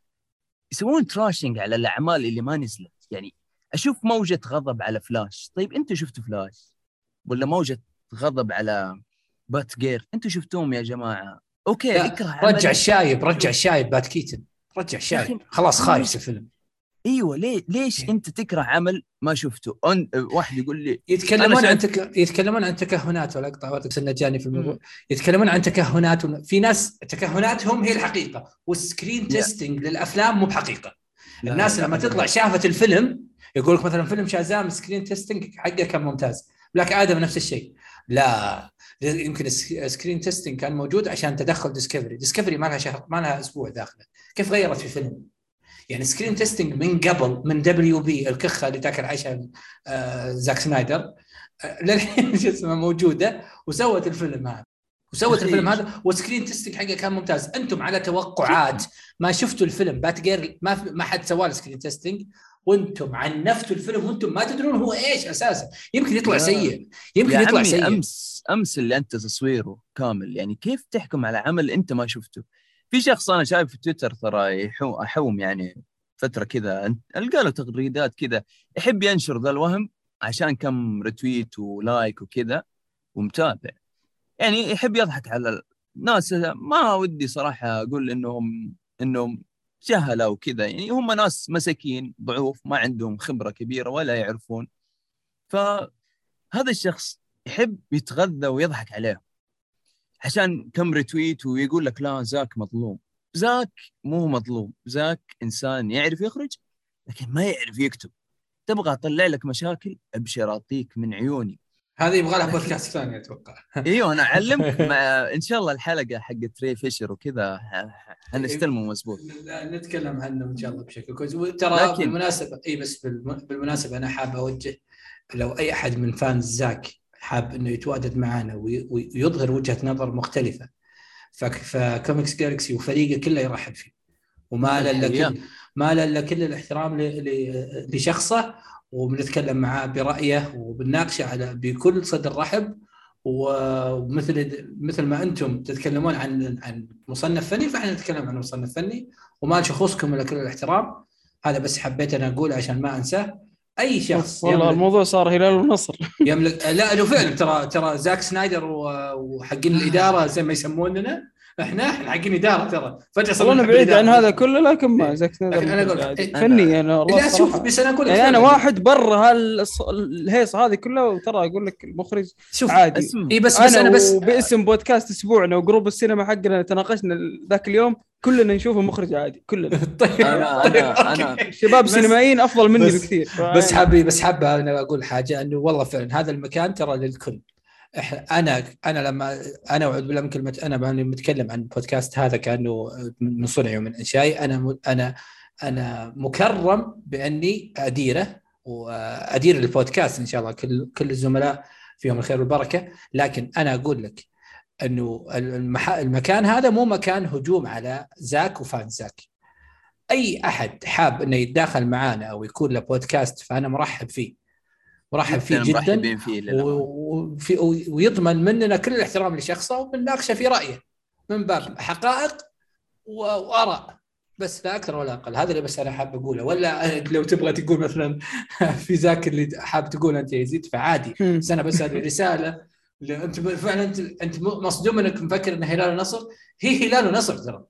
يسوون trashing على الأعمال اللي ما نزلت. يعني أشوف موجة غضب على فلاش طيب أنتوا شفتوا فلاش ولا موجة غضب على باتجيرل. أنتوا شفتوهم يا جماعة. أوكي
أكره رجع الشايب رجع الشايب بات كيتن. رجع الشايب. خلاص خايس الفيلم.
أيوه ليه ليش إيه. أنت تكره عمل ما شفته؟ أن... واحد يقول لي
يتكلمون عن تك... يتكلمون عن تكهنات ولا أقطع جاني في الموضوع. يتكلمون عن تكهنات و... في ناس تكهناتهم هي الحقيقة وال screen testing للأفلام مو بحقيقة. لا الناس لا لما تطلع شافت الفيلم يقول لك مثلا فيلم شازام screen testing حقه كان ممتاز. بلاك آدم نفس الشيء. لا. يمكن screen testing كان موجود عشان تدخل ديسكفري ديسكفري ما لها شهر ما لها أسبوع داخله. كيف غيرت في فيلم؟ يعني screen testing من قبل من WB الكخة اللي تاكل عشان آه زاك سنايدر آه للحين [LAUGHS] شو اسمه موجودة وسوت الفيلم هذا. وسوت الفيلم هذا وال screen testing حقه كان ممتاز. أنتم على توقعات ما شفتوا الفيلم. باتجيرل ما ما حد سوى screen testing وأنتم عنفتوا الفيلم وأنتم ما تدرون هو إيش أساسا. يمكن يطلع سيء. يمكن يطلع سيء.
امس أمس اللي أنت تصويره كامل يعني كيف تحكم على عمل أنت ما شفته؟ في شخص أنا شايف في تويتر ترى يحوم يعني فترة كذا ألقى له تغريدات كذا يحب ينشر ذا الوهم عشان كم retweet و like وكذا ومتابع. يعني يحب يضحك على الناس. ما ودي صراحة أقول انهم إنهم جهلة وكذا. يعني هم ناس مساكين ضعوف ما عندهم خبرة كبيرة ولا يعرفون. فهذا الشخص يحب يتغذى ويضحك عليهم عشان كم ريتويت ويقول لك لا زاك مظلوم. زاك مو مظلوم. زاك إنسان يعرف يخرج لكن ما يعرف يكتب. تبغى أطلع لك مشاكل؟ أبشر أعطيك من عيوني.
هذه يبغى لها [LAUGHS] بودكاست ثاني أتوقع.
إيوه أنا أعلمك [LAUGHS] مع إن شاء الله الحلقة حقت ري فيشر وكذا حنستلمه مزبوط.
نتكلم عنه إن شاء الله بشكل كويس. وترى لكن... بالمناسبة إي بس بالمناسبة أنا حاب أوجه لو أي أحد من fans زاك حاب إنه يتواجد معنا ويظهر وجهة نظر مختلفة فكوميكس جالكسي وفريقه كله يرحب فيه. وما له إلا كل ما له إلا كل الاحترام لشخصه وبنتكلم معاه برأيه وبنناقشه على بكل صدر رحب. ومثل مثل ما أنتم تتكلمون عن عن مصنف فني فإحنا نتكلم عن مصنف فني. وما شخوصكم الا كل الاحترام. هذا بس حبيت أنا اقوله عشان ما أنساه. أي شخص
والله الموضوع صار هلال ونصر.
يملك لا له فعلا ترى ترى زاك سنايدر وحقين الإدارة زي ما يسموننا. إحنا إحنا حقين إدارة ترى.
فجأة صرنا أنا بعيد عن هذا كله لكن ما زاك سنايدر أنا أقول فني أنا
لا شوف بس أنا أقول
يعني أنا واحد برا هالهيصه هذه كلها وترى أقول لك المخرج شوف عادي. اي بس بس أنا بس باسم بودكاست أسبوعنا وجروب السينما حقنا تناقشنا ذاك اليوم كلنا نشوفه مخرج عادي كلنا. [LAUGHS]
طيب
أنا أنا أنا
شباب سينمائيين أفضل مني بكثير.
بس حابي بس حابة أنا أقول حاجة إنه والله فعلا هذا المكان ترى للكل. أنا أنا لما أنا أعوذ بالله من كلمة أنا متكلم عن بودكاست هذا كأنه من صنعي ومن انشائي أنا أنا أنا مكرم بأني أديره وأدير البودكاست إن شاء الله. كل كل الزملاء فيهم الخير والبركة. لكن أنا أقول لك إنه المح... المكان هذا مو مكان هجوم على زاك وفان زاك. أي أحد حاب إنه يتداخل معانا أو يكون له بودكاست فأنا مرحب فيه. مرحب فيه جدا فيه وفي ويضمن مننا كل الاحترام لشخصه وبنناقشه في رأيه من باب حقائق وآراء. بس لا أكثر ولا أقل. هذا اللي بس أنا حاب أقوله. ولا لو تبغى تقول مثلا [LAUGHS] في ذاك اللي حاب تقول أنت يزيد فعادي. بس أنا بس هذه رساله أنت فعلا أنت انت مصدوم إنك مفكر إن هلال ونصر هي هلال ونصر ترى.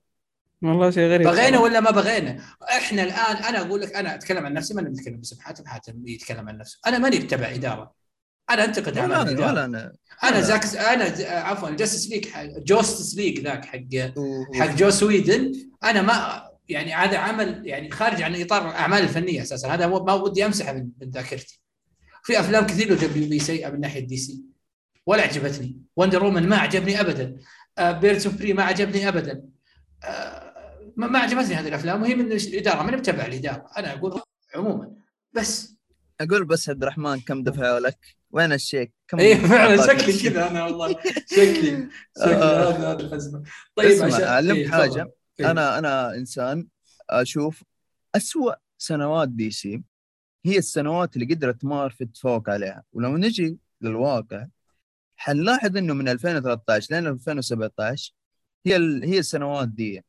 والله شيء غريب
بغينا ولا ما بغينا؟ إحنا الآن أنا أقول لك أنا أتكلم عن نفسي ماني بتكلم باسم حاتم حاتم يتكلم عن نفسه. أنا ماني بتبع إدارة. أنا أنتقد اعمال الإدارة. ولا أنا. أنا زاك أنا عفوا Justice League Justice League ذاك حق حق جوس ويدن. أنا ما يعني هذا عمل يعني خارج عن إطار الأعمال الفنية أساسا. هذا ما ودي أمسحه من ذاكرتي. في أفلام كثير WB سيئه من ناحية DC. ولا عجبتني. Wonder Woman ما عجبني ابدا. Birds of Prey ما عجبني ابدا. آه ما عجبتني هذه الأفلام وهي من الإدارة من بتبع الإدارة أنا أقول عموما. بس.
أقول بس عبد الرحمن كم دفعوا لك؟ وين الشيك؟ كم
اي فعلا شكلي كذا أنا والله. شكلي شكلي آه. هذا الازمه
طيب اسمع اعلمك إيه حاجة إيه؟ أنا أنا إنسان أشوف أسوأ سنوات DC. هي السنوات اللي قدرت مارفل تفوق عليها. ولو نجي للواقع حنلاحظ إنه من 2013 لين 2017 هي هي السنوات دي.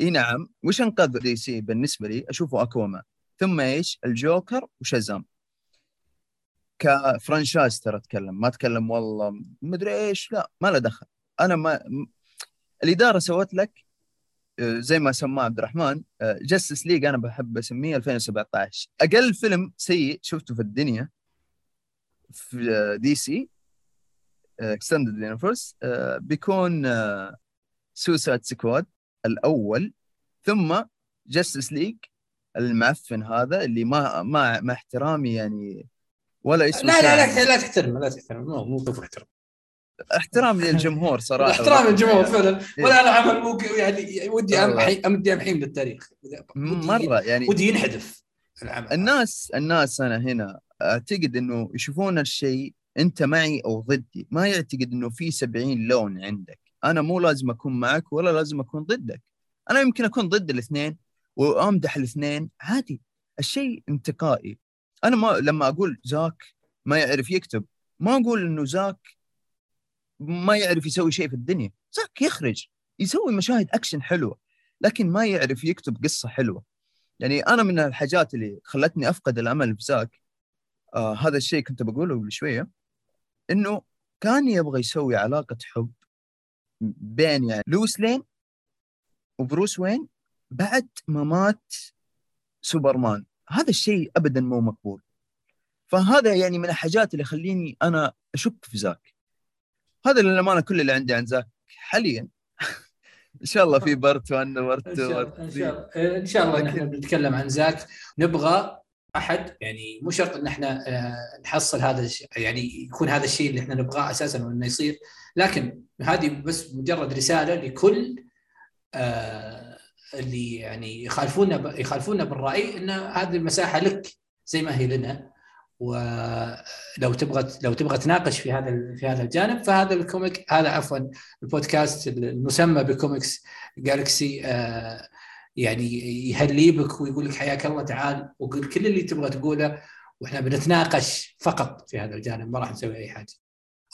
إي نعم. وش انقذ DC بالنسبة لي؟ أشوفه اكوامان ثم إيش؟ الجوكر وشازام. ك franchise ترى أتكلم. ما أتكلم والله. مدري إيش. لا ما له دخل. أنا ما الإدارة سوت لك آه، زي ما سماه عبد الرحمن Justice آه، League أنا بحب أسميه 2017 أقل فيلم سيء شفته في الدنيا في DC Extended Universe بيكون Suicide Squad الأول ثم Justice League المعفن هذا اللي ما ما مع احترامي يعني ولا اسمه
لا لا لا لا تحترم لا تحترم مو مو احترام
احترام للجمهور صراحة.
احترام للجمهور فعلا. إيه. ولا أنا عمل مو يعني ودي ودي امحيه من التاريخ
مرة يعني
ودي ينحذف
العمل. الناس الناس أنا هنا أعتقد إنه يشوفون الشيء أنت معي أو ضدي. ما يعتقد إنه في 70 لون عندك. أنا مو لازم أكون معك ولا لازم أكون ضدك. أنا يمكن أكون ضد الاثنين وأمدح الاثنين عادي. الشيء انتقائي. أنا ما لما أقول زاك ما يعرف يكتب ما أقول إنه زاك ما يعرف يسوي شيء في الدنيا. زاك يخرج يسوي مشاهد أكشن حلوة لكن ما يعرف يكتب قصة حلوة. يعني أنا من الحاجات اللي خلتني أفقد الأمل في زاك آه هذا الشيء كنت بقوله قبل شوية إنه كان يبغى يسوي علاقة حب بين يعني لويس لين وبروس واين بعد ما مات سوبرمان. هذا الشيء ابدا مو مقبول. فهذا يعني من الحاجات اللي يخليني أنا أشك في زاك. هذا للأمانة كل اللي عندي عن زاك حاليا. [LAUGHS] إن شاء الله في part 1 part 2
إن شاء الله إن شاء الله نحن بنتكلم عن زاك. نبغى أحد يعني مو شرط إن إحنا آه، نحصل هذا يعني يكون هذا الشيء اللي إحنا نبغاه أساسا انه يصير. لكن هذه بس مجرد رسالة لكل آه، اللي يعني يخالفونا يخالفونا بالرأي إن هذه المساحة لك زي ما هي لنا. ولو تبغى لو تبغى تناقش في هذا في هذا الجانب فهذا الكوميك هذا عفوا البودكاست المسمى بكوميكس جالكسي آه يعني يهلي بك ويقول لك حياك الله تعال. وقول كل اللي تبغى تقوله وإحنا بنتناقش فقط في هذا الجانب ما راح نسوي أي حاجة.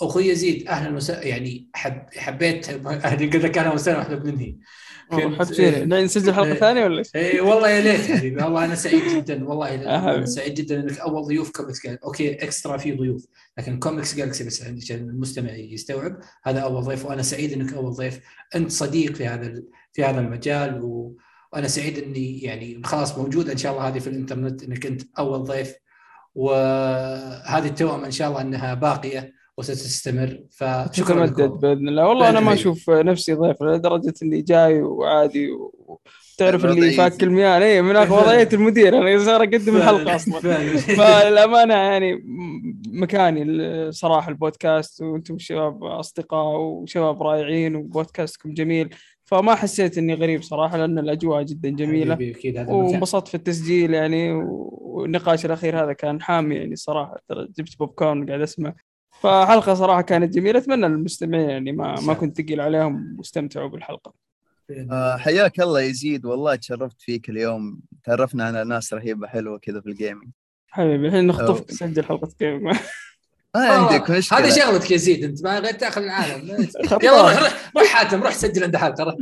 أخوي يزيد أهلا وسهلا. يعني حب حبيت أهلي قلت لك أهلا وسهلا وإحنا بننهي.
كنت نسجل حلقة إيه ثانية ولا؟
اي والله يا ليت يعني والله أنا سعيد جدا. والله [LAUGHS] أنا سعيد جدا إنك أول ضيوف كوميكس جالكسي أوكي extra في ضيوف. لكن كوميكس جالكسي بس عشان المستمع يستوعب. هذا أول ضيف وأنا سعيد إنك أول ضيف. أنت صديق في هذا في هذا المجال و... وأنا سعيد إني يعني خلاص موجوده إن شاء الله هذه في الإنترنت إنك أنت أول ضيف. وهذه التوأمه إن شاء الله إنها باقية وستستمر.
فشكرا لكم. بإذن الله. والله أنا ما أشوف نفسي ضيف لدرجة إني جاي وعادي تعرف اللي فاك المياه. اي من وضعية [LAUGHS] المدير. أنا صار أقدم الحلقة أصلا. فالامانه يعني مكاني صراحة البودكاست. وأنتم شباب أصدقاء وشباب رائعين وبودكاستكم جميل. فما حسيت إني غريب صراحة لأن الأجواء جدا جميلة. وانبسطت في التسجيل يعني والنقاش الأخير هذا كان حامي يعني صراحة. جبت بوب كورن قاعد أسمع. فحلقة صراحة كانت جميلة أتمنى المستمعين يعني ما ما كنت ثقيل عليهم واستمتعوا بالحلقة.
آه حياك الله يزيد. والله تشرفت فيك اليوم. تعرفنا على ناس رهيبة حلوة كذا في ال gaming
حبيبي الحين نخطفك تسجل حلقة gaming [LAUGHS]
ما عندك مشكله
هذه شغلتك يا زيد أنت ما غير تأخذ العالم. [LAUGHS] يلا روح حاتم روح سجل عند حاتم [LAUGHS]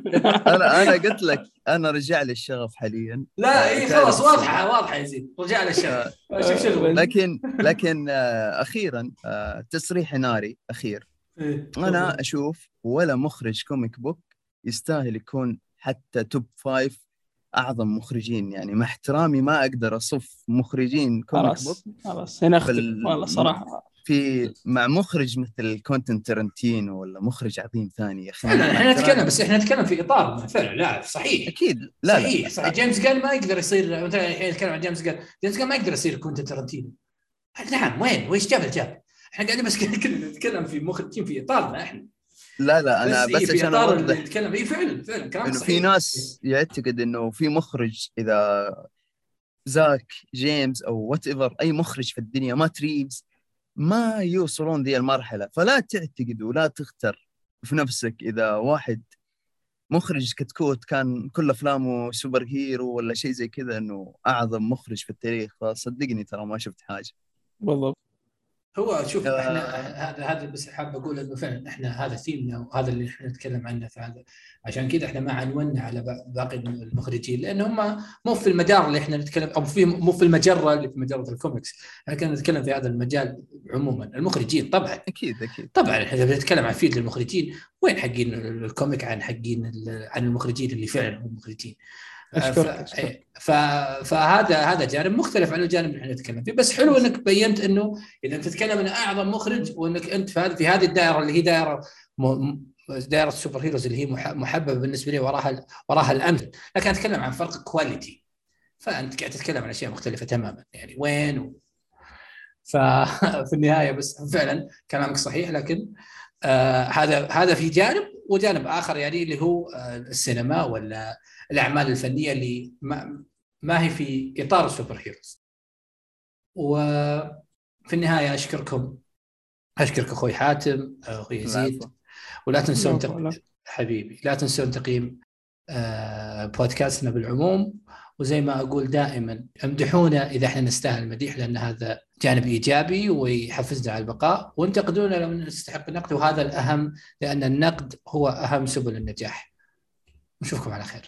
أنا أنا قلت لك أنا رجع لي الشغف حاليا.
لا اي خلاص واضحة واضحة يا زيد. رجع لي الشغف. شوف
شغل لكن لكن آه، أخيرا آه، تصريح ناري أخير. إيه، أنا أشوف ولا مخرج comic book يستاهل يكون حتى top five أعظم مخرجين. يعني مع احترامي ما أقدر أصف مخرجين
comic book. خلاص. هنا اختلف والله صراحة.
في مع مخرج مثل كوينتن ترنتينو ولا مخرج عظيم ثاني يا أخي. [LAUGHS]
إحنا نتكلم بس إحنا نتكلم في إطار فعلا لا صحيح.
أكيد لا
صحيح لا. صحيح جيمس غان ما يقدر يصير مثلا الحين نتكلم عن جيمس غان جيمس غان ما يقدر يصير كوينتن ترنتينو نعم وين؟ ويش جاب لجاب؟ إحنا قاعدين بس [LAUGHS] نتكلم في مخرجين في إطارنا إحنا.
لا لا أنا بس,
بس عشان أوضح. نتكلم. اي فعلا فعلا كلام
إنه في ناس يعتقد إنه في مخرج إذا زاك جيمس أو وات ايفر أي مخرج في الدنيا ما تريفز ما يوصلون ذي المرحلة. فلا تعتقد ولا تختر في نفسك إذا واحد مخرج كتكوت كان كل أفلامه سوبر هيرو ولا شيء زي كذا إنه أعظم مخرج في التاريخ. فصدقني ترى ما شفت حاجة.
بالضبط
هو شوف آه إحنا هذا هذا بس حاب أقول إنه فعلا إحنا هذا ثيمنا وهذا اللي إحنا نتكلم عنه فهذا عشان كذا إحنا ما عنونا على باقي المخرجين لأن هم مو في المدار اللي إحنا نتكلم أو في مو في المجرة اللي في مجرة الكوميكس. إحنا كنا نتكلم في هذا المجال عموما. المخرجين طبعا
أكيد أكيد.
طبعا إحنا بنتكلم عن field للمخرجين وين حقين ال comic عن حقين عن المخرجين اللي فعلا هم مخرجين. فهذا هذا جانب مختلف عن الجانب اللي إحنا نتكلم فيه. بس حلو إنك بينت إنه إذا انت تتكلم عن أعظم مخرج وإنك أنت في هذه في هذه الدائرة اللي هي دائرة م... دائرة ال superheroes اللي هي محببة بالنسبة لي وراها وراها الامل لكن أتكلم عن فرق quality فأنت قاعد تتكلم عن أشياء مختلفة تماما. يعني وين و... ففي [LAUGHS] النهاية بس فعلا كلامك صحيح لكن آه هذا هذا في جانب وجانب آخر يعني اللي هو آه السينما ولا الأعمال الفنية اللي ما, ما هي في إطار السوبر هيروز. وفي النهاية أشكركم. أشكرك أخوي حاتم أخوي يزيد. ولا تنسون تق... حبيبي لا تنسون تقييم آه، بودكاستنا بالعموم. وزي ما أقول دائما امدحونا إذا إحنا نستاهل المديح لأن هذا جانب إيجابي ويحفزنا على البقاء. وانتقدونا لو نستحق النقد وهذا الأهم لأن النقد هو أهم سبل النجاح. نشوفكم على خير.